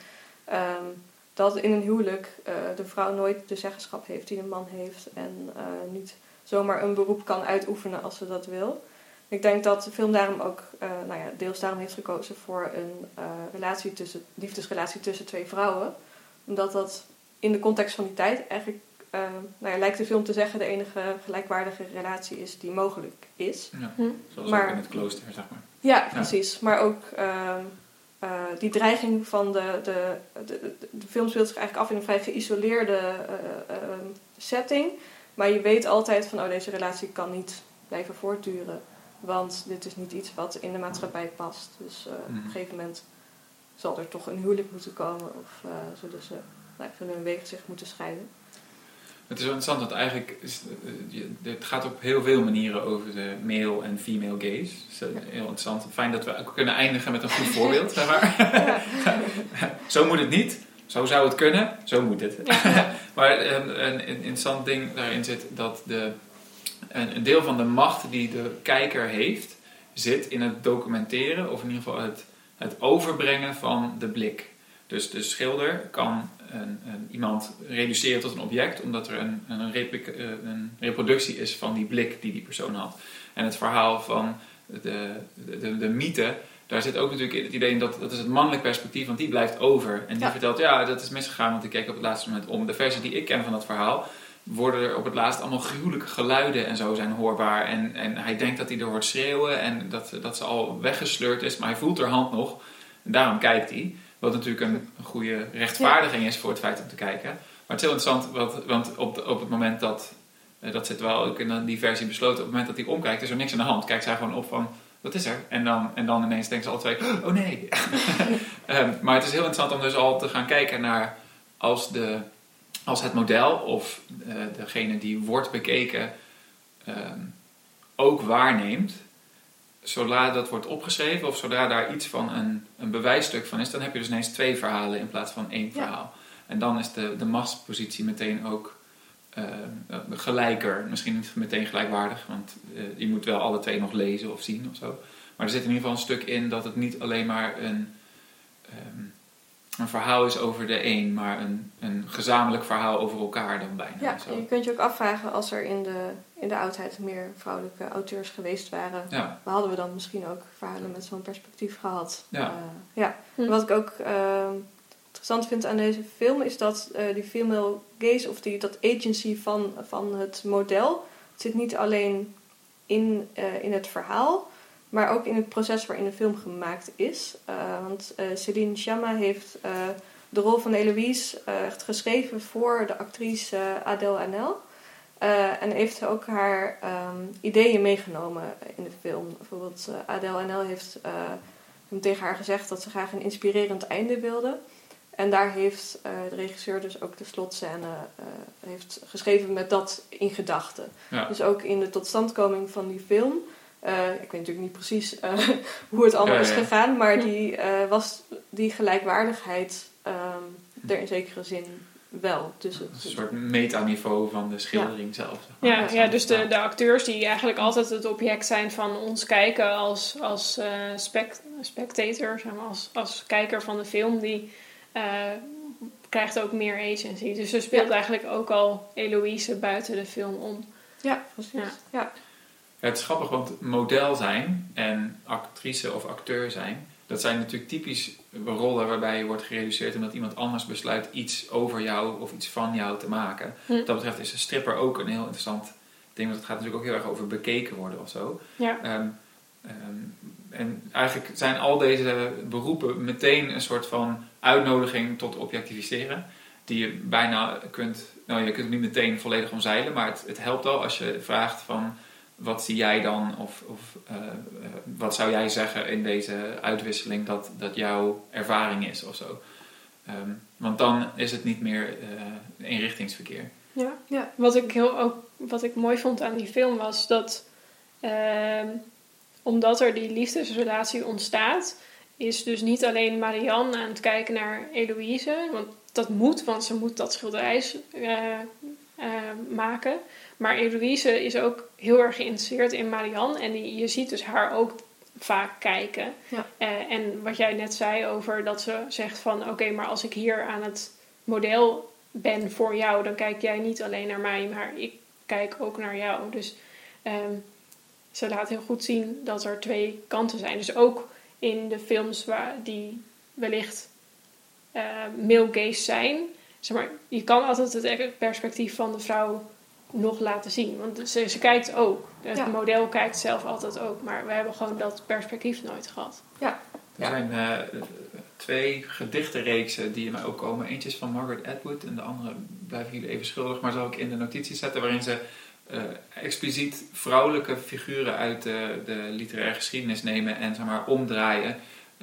Um, dat in een huwelijk uh, de vrouw nooit de zeggenschap heeft die de man heeft en uh, niet zomaar een beroep kan uitoefenen als ze dat wil. Ik denk dat de film daarom ook uh, nou ja, deels daarom heeft gekozen voor een relatie tussen, liefdesrelatie tussen twee vrouwen. Omdat dat in de context van die tijd eigenlijk, nou ja, lijkt de film te zeggen, de enige gelijkwaardige relatie is die mogelijk is.
Ja, hm. zoals maar, ook in het klooster, zeg maar.
Ja, precies. Maar ook ehm, uh, die dreiging van de, de, de, de, film speelt zich eigenlijk af in een vrij geïsoleerde uh, uh, setting. Maar je weet altijd van, oh, deze relatie kan niet blijven voortduren. Want dit is niet iets wat in de maatschappij past. Dus mm. op een mhm. gegeven moment zal er toch een huwelijk moeten komen. Of zullen ze nou, zullen hun wegen zich moeten scheiden.
Het is wel interessant, dat eigenlijk eh, het gaat op heel veel manieren over de male en female gaze. Dus heel interessant. Fijn dat we ook kunnen eindigen met een goed voorbeeld, zeg maar. zo moet het niet, zo zou het kunnen, zo moet het. maar een, een, interessant ding daarin zit dat de, een, een deel van de macht die de kijker heeft, zit in het documenteren, of in ieder geval het, het overbrengen van de blik. Dus de schilder kan een, een, iemand reduceren tot een object, omdat er een, een, eh, een, reproductie is van die blik die die persoon had. En het verhaal van de, de, de, mythe, daar zit ook natuurlijk het idee in dat dat is het mannelijk perspectief, want die blijft over. En die
Ja.
vertelt, ja, dat is misgegaan, want ik keek op het laatste moment om. De versie die ik ken van dat verhaal, worden er op het laatst allemaal gruwelijke geluiden en zo zijn hoorbaar. En, en hij denkt dat hij er hoort schreeuwen en dat, dat ze al weggesleurd is, maar hij voelt haar hand nog. En daarom kijkt hij. Wat natuurlijk een, een goede rechtvaardiging is voor het feit om te kijken. Maar het is heel interessant, wat, want op, de- op het moment dat, eh, dat zit wel ook in die versie besloten, op het moment dat hij omkijkt is er niks aan de hand. Kijkt zij gewoon op van, wat is er? En dan, en dan ineens denken ze alle twee, oh nee. Ehm, maar het is heel interessant om dus al te gaan kijken naar als, de, als het model of eh, degene die wordt bekeken ehm, ook waarneemt. Zodra dat wordt opgeschreven of zodra daar iets van een, een bewijsstuk van is, dan heb je dus ineens twee verhalen in plaats van één
Ja.
verhaal. En dan is de, de machtspositie meteen ook eh, gelijker. Misschien niet meteen gelijkwaardig, want eh, je moet wel alle twee nog lezen of zien of zo. Maar er zit in ieder geval een stuk in dat het niet alleen maar een, ehm, een verhaal is over de een, maar een, een gezamenlijk verhaal over elkaar dan bijna.
Ja,
Zo.
je kunt je ook afvragen als er in de, in de oudheid meer vrouwelijke auteurs geweest waren.
Ja,
Hadden we dan misschien ook verhalen met zo'n perspectief gehad?
Ja.
Eh, ja.
Hm.
Wat ik ook eh, interessant vind aan deze film is dat eh, die female gaze of die, dat agency van, van het model zit niet alleen in, eh, in het verhaal, maar ook in het proces waarin de film gemaakt is. Eh, want eh Céline Sciamma heeft eh, de rol van Eloise echt geschreven voor de actrice Adèle Haenel. Eh, en heeft ook haar ehm, ideeën meegenomen in de film. Bijvoorbeeld eh, Adèle Haenel heeft hem tegen haar gezegd dat ze graag een inspirerend einde wilde. En daar heeft de regisseur dus ook de slotscène heeft geschreven met dat in gedachten.
ja.
Dus ook in de totstandkoming van die film. Eh, ik weet natuurlijk niet precies eh, hoe het allemaal
Ja,
is
ja.
gegaan, maar
Ja.
die, eh, was die gelijkwaardigheid ehm, er in zekere zin wel. Dus het,
een soort metaniveau van de schildering zelf. zeg maar.
Ja, ja dus de, de acteurs die eigenlijk altijd het object zijn van ons kijken als, als eh, spect- spectator, zeg maar, als, als kijker van de film, die eh, krijgt ook meer agency. Dus er speelt
Ja.
eigenlijk ook al Eloïse buiten de film om.
ja, precies.
Ja.
Het is grappig, want model zijn en actrice of acteur zijn, dat zijn natuurlijk typisch rollen waarbij je wordt gereduceerd omdat iemand anders besluit iets over jou of iets van jou te maken.
Hm.
Wat dat betreft is een stripper ook een heel interessant ding, want het gaat natuurlijk ook heel erg over bekeken worden of zo.
Ja,
Ehm, ehm, en eigenlijk zijn al deze beroepen meteen een soort van uitnodiging tot objectiviseren. Die je bijna kunt, nou je kunt het niet meteen volledig omzeilen, maar het, het helpt al als je vraagt van wat zie jij dan of, of eh, eh, wat zou jij zeggen in deze uitwisseling dat, dat jouw ervaring is of zo. Ehm, want dan is het niet meer eh eenrichtingsverkeer.
ja.
Ja.
Wat, ik heel, ook, wat ik mooi vond aan die film was dat, ehm, omdat er die liefdesrelatie ontstaat, is dus niet alleen Marianne aan het kijken naar Eloïse, want dat moet, want ze moet dat schilderij eh, eh, maken. Maar Eloïse is ook heel erg geïnteresseerd in Marianne en die, je ziet dus haar ook vaak kijken.
Ja.
Eh, en wat jij net zei over dat ze zegt van oké, maar als ik hier aan het model ben voor jou, dan kijk jij niet alleen naar mij, maar ik kijk ook naar jou. Dus ehm, ze laat heel goed zien dat er twee kanten zijn. Dus ook in de films waar die wellicht eh male gaze zijn, zeg maar, je kan altijd het perspectief van de vrouw nog laten zien. Want ze, ze kijkt ook. Het
Ja.
model kijkt zelf altijd ook. Maar we hebben gewoon dat perspectief nooit gehad.
Er
Ja.
zijn eh, twee gedichtenreeksen die in mij ook komen. Eentje is van Margaret Atwood en de andere blijven jullie even schuldig, maar zal ik in de notities zetten waarin ze eh, expliciet vrouwelijke figuren uit de, de literaire geschiedenis nemen en zeg maar omdraaien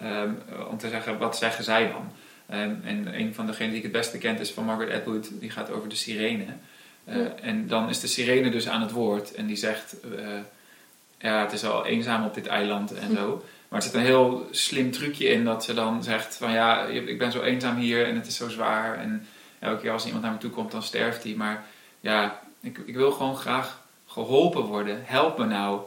ehm, om te zeggen wat zeggen zij dan. Ehm, en een van degenen die ik het beste kent is van Margaret Atwood, die gaat over de sirene. Eh,
Ja.
En dan is de sirene dus aan het woord en die zegt, eh, ja het is al eenzaam op dit eiland en
Hm.
zo. Maar er zit een heel slim trucje in dat ze dan zegt van ja, ik ben zo eenzaam hier en het is zo zwaar. En elke keer als iemand naar me toe komt, dan sterft hij. Maar ja, ik, ik wil gewoon graag geholpen worden. Help me nou.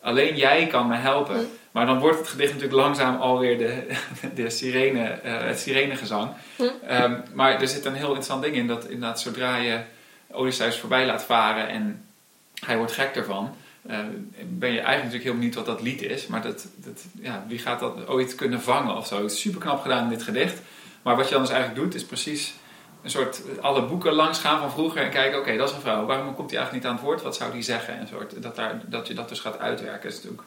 Alleen jij kan me helpen. Maar dan wordt het gedicht natuurlijk langzaam alweer de, de sirene, eh, het sirenegezang.
Hm.
Ehm, maar er zit een heel interessant ding in dat inderdaad zodra je Odysseus voorbij laat varen en hij wordt gek ervan, eh, ben je eigenlijk natuurlijk heel benieuwd wat dat lied is. Maar dat, dat, ja, wie gaat dat ooit kunnen vangen of zo? Het is super knap gedaan in dit gedicht. Maar wat je dan dus eigenlijk doet, is precies een soort alle boeken langs gaan van vroeger en kijken, oké, dat is een vrouw. Waarom komt die eigenlijk niet aan het woord? Wat zou die zeggen? En soort, dat, daar, dat je dat dus gaat uitwerken. Is natuurlijk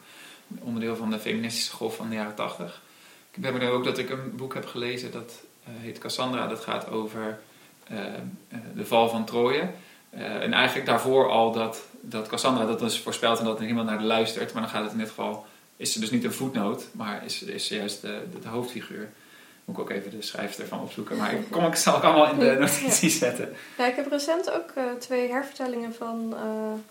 onderdeel van de feministische golf van de jaren tachtig. Ik heb ook dat ik een boek heb gelezen, dat uh, heet Cassandra. Dat gaat over uh, de val van Troje. En eigenlijk daarvoor al dat, dat Cassandra dat dus voorspelt en dat er niemand naar luistert. Maar dan gaat het in dit geval, is ze dus niet een voetnoot, maar is, is ze juist de, de hoofdfiguur. Moet ik ook even de schrijfster van opzoeken. Maar ik, kom, ik zal ik allemaal in de notities zetten.
Ja, ik heb recent ook uh, twee hervertellingen van uh,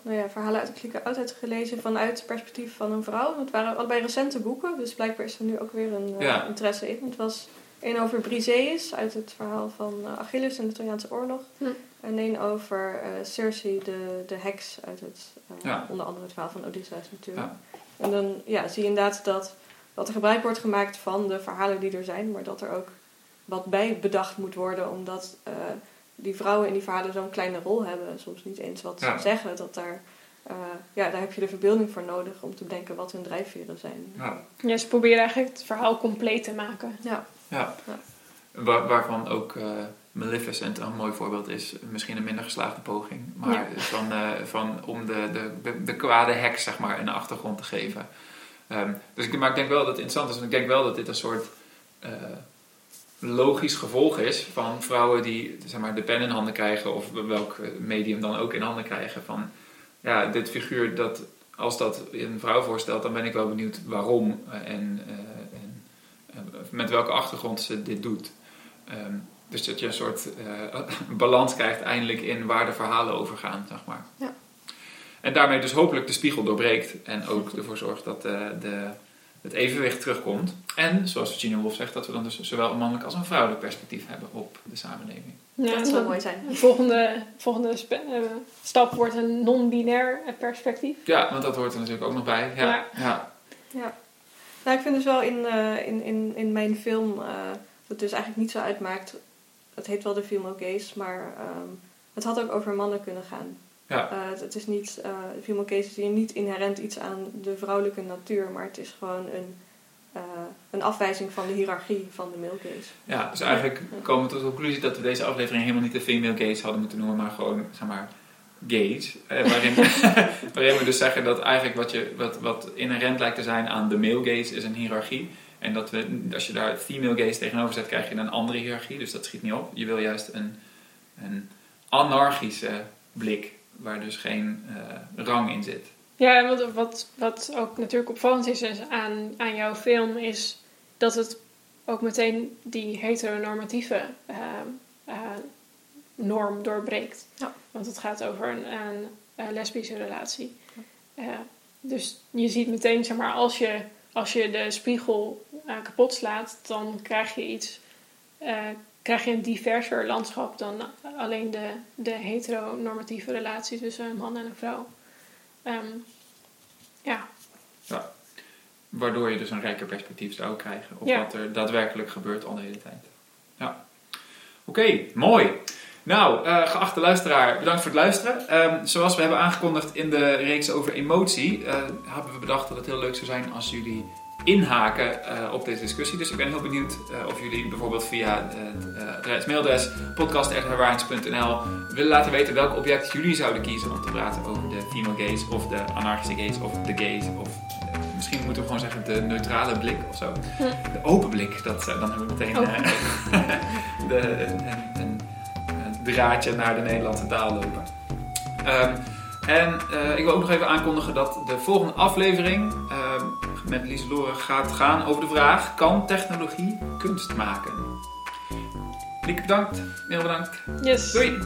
nou ja, verhalen uit de klieke oudheid gelezen vanuit het perspectief van een vrouw. Het waren allebei recente boeken, dus blijkbaar is er nu ook weer een uh, ja. interesse in. Het was één over Briseis uit het verhaal van Achilles in de Trojaanse oorlog. Hm. En één over Circe, de, de heks uit het, ja. onder andere het verhaal van Odysseus natuurlijk. Ja. En dan ja, zie je inderdaad dat dat er gebruik wordt gemaakt van de verhalen die er zijn, maar dat er ook wat bij bedacht moet worden, omdat uh, die vrouwen in die verhalen zo'n kleine rol hebben, soms niet eens wat ja. zeggen, dat daar, uh, ja, daar heb je de verbeelding voor nodig om te denken wat hun drijfveren zijn.
Ja, ja ze proberen eigenlijk het verhaal compleet te maken.
Ja.
ja. Waar, waarvan ook uh, Maleficent een mooi voorbeeld is, misschien een minder geslaagde poging, maar van, van om de, de, de, de kwade heks zeg maar, een achtergrond te geven. Um, dus ik, maar ik denk wel dat het interessant is. En ik denk wel dat dit een soort uh, logisch gevolg is van vrouwen die zeg maar, de pen in handen krijgen. Of welk medium dan ook in handen krijgen. Van ja, dit figuur, dat, als dat een vrouw voorstelt, dan ben ik wel benieuwd waarom. en, uh, en met welke achtergrond ze dit doet. Um, dus dat je een soort balans krijgt eindelijk in waar de verhalen over gaan, zeg maar.
Ja.
En daarmee dus hopelijk de spiegel doorbreekt. En ook ervoor zorgt dat de, eh, de, het evenwicht terugkomt. En zoals Virginia Woolf zegt, dat we dan dus zowel een mannelijk als een vrouwelijk perspectief hebben op de samenleving.
Ja, dat zou mooi zijn.
De volgende, volgende uh, stap wordt een non-binair perspectief.
Ja, want dat hoort er natuurlijk ook nog bij. Ja. ja.
ja. ja. Nou, ik vind dus wel in, uh, in, in, in mijn film uh, dat het dus eigenlijk niet zo uitmaakt. Het heet wel de female gaze, maar um, het had ook over mannen kunnen gaan.
Ja.
Uh, het is niet, uh, female cases hier niet inherent iets aan de vrouwelijke natuur, maar het is gewoon een, uh, een afwijzing van de hiërarchie van de male gaze.
Ja, dus eigenlijk komen we tot de conclusie dat we deze aflevering helemaal niet de female gaze hadden moeten noemen, maar gewoon, zeg maar, gaze. waarin, waarin we dus zeggen dat eigenlijk wat, je, wat, wat inherent lijkt te zijn aan de male gaze is een hiërarchie. En dat we, als je daar female gaze tegenover zet, krijg je een andere hiërarchie. Dus dat schiet niet op. Je wil juist een, een anarchische blik waar dus geen uh, rang in zit.
Ja, wat, wat, wat ook natuurlijk opvallend is, is aan, aan jouw film, is dat het ook meteen die heteronormatieve uh, uh, norm doorbreekt.
Ja.
Want het gaat over een, een lesbische relatie. dus je ziet meteen, zeg maar, als je, als je de spiegel kapot slaat, dan krijg je iets krijg je een diverser landschap dan alleen de, de heteronormatieve relatie tussen een man en een vrouw. Um, ja.
ja. Waardoor je dus een rijker perspectief zou krijgen op ja. wat er daadwerkelijk gebeurt al de hele tijd. Ja. Oké, okay, mooi. Nou, uh, geachte luisteraar, bedankt voor het luisteren. Um, zoals we hebben aangekondigd in de reeks over emotie, uh, hebben we bedacht dat het heel leuk zou zijn als jullie inhaken uh, op deze discussie. Dus ik ben heel benieuwd uh, of jullie bijvoorbeeld via uh, het mailadres podcast.herwaarings.nl willen laten weten welk object jullie zouden kiezen om te praten over de female gaze of de anarchische gaze of de gaze of misschien moeten we gewoon zeggen de neutrale blik of zo. Hm. De open blik, dat, dan hebben we meteen de, een, een, een, draadje naar de Nederlandse taal lopen. Um, en ik wil ook nog even aankondigen dat de volgende aflevering met Lieselore gaat gaan over de vraag: kan technologie kunst maken? Lieke bedankt, Merel bedankt.
Yes.
Doei.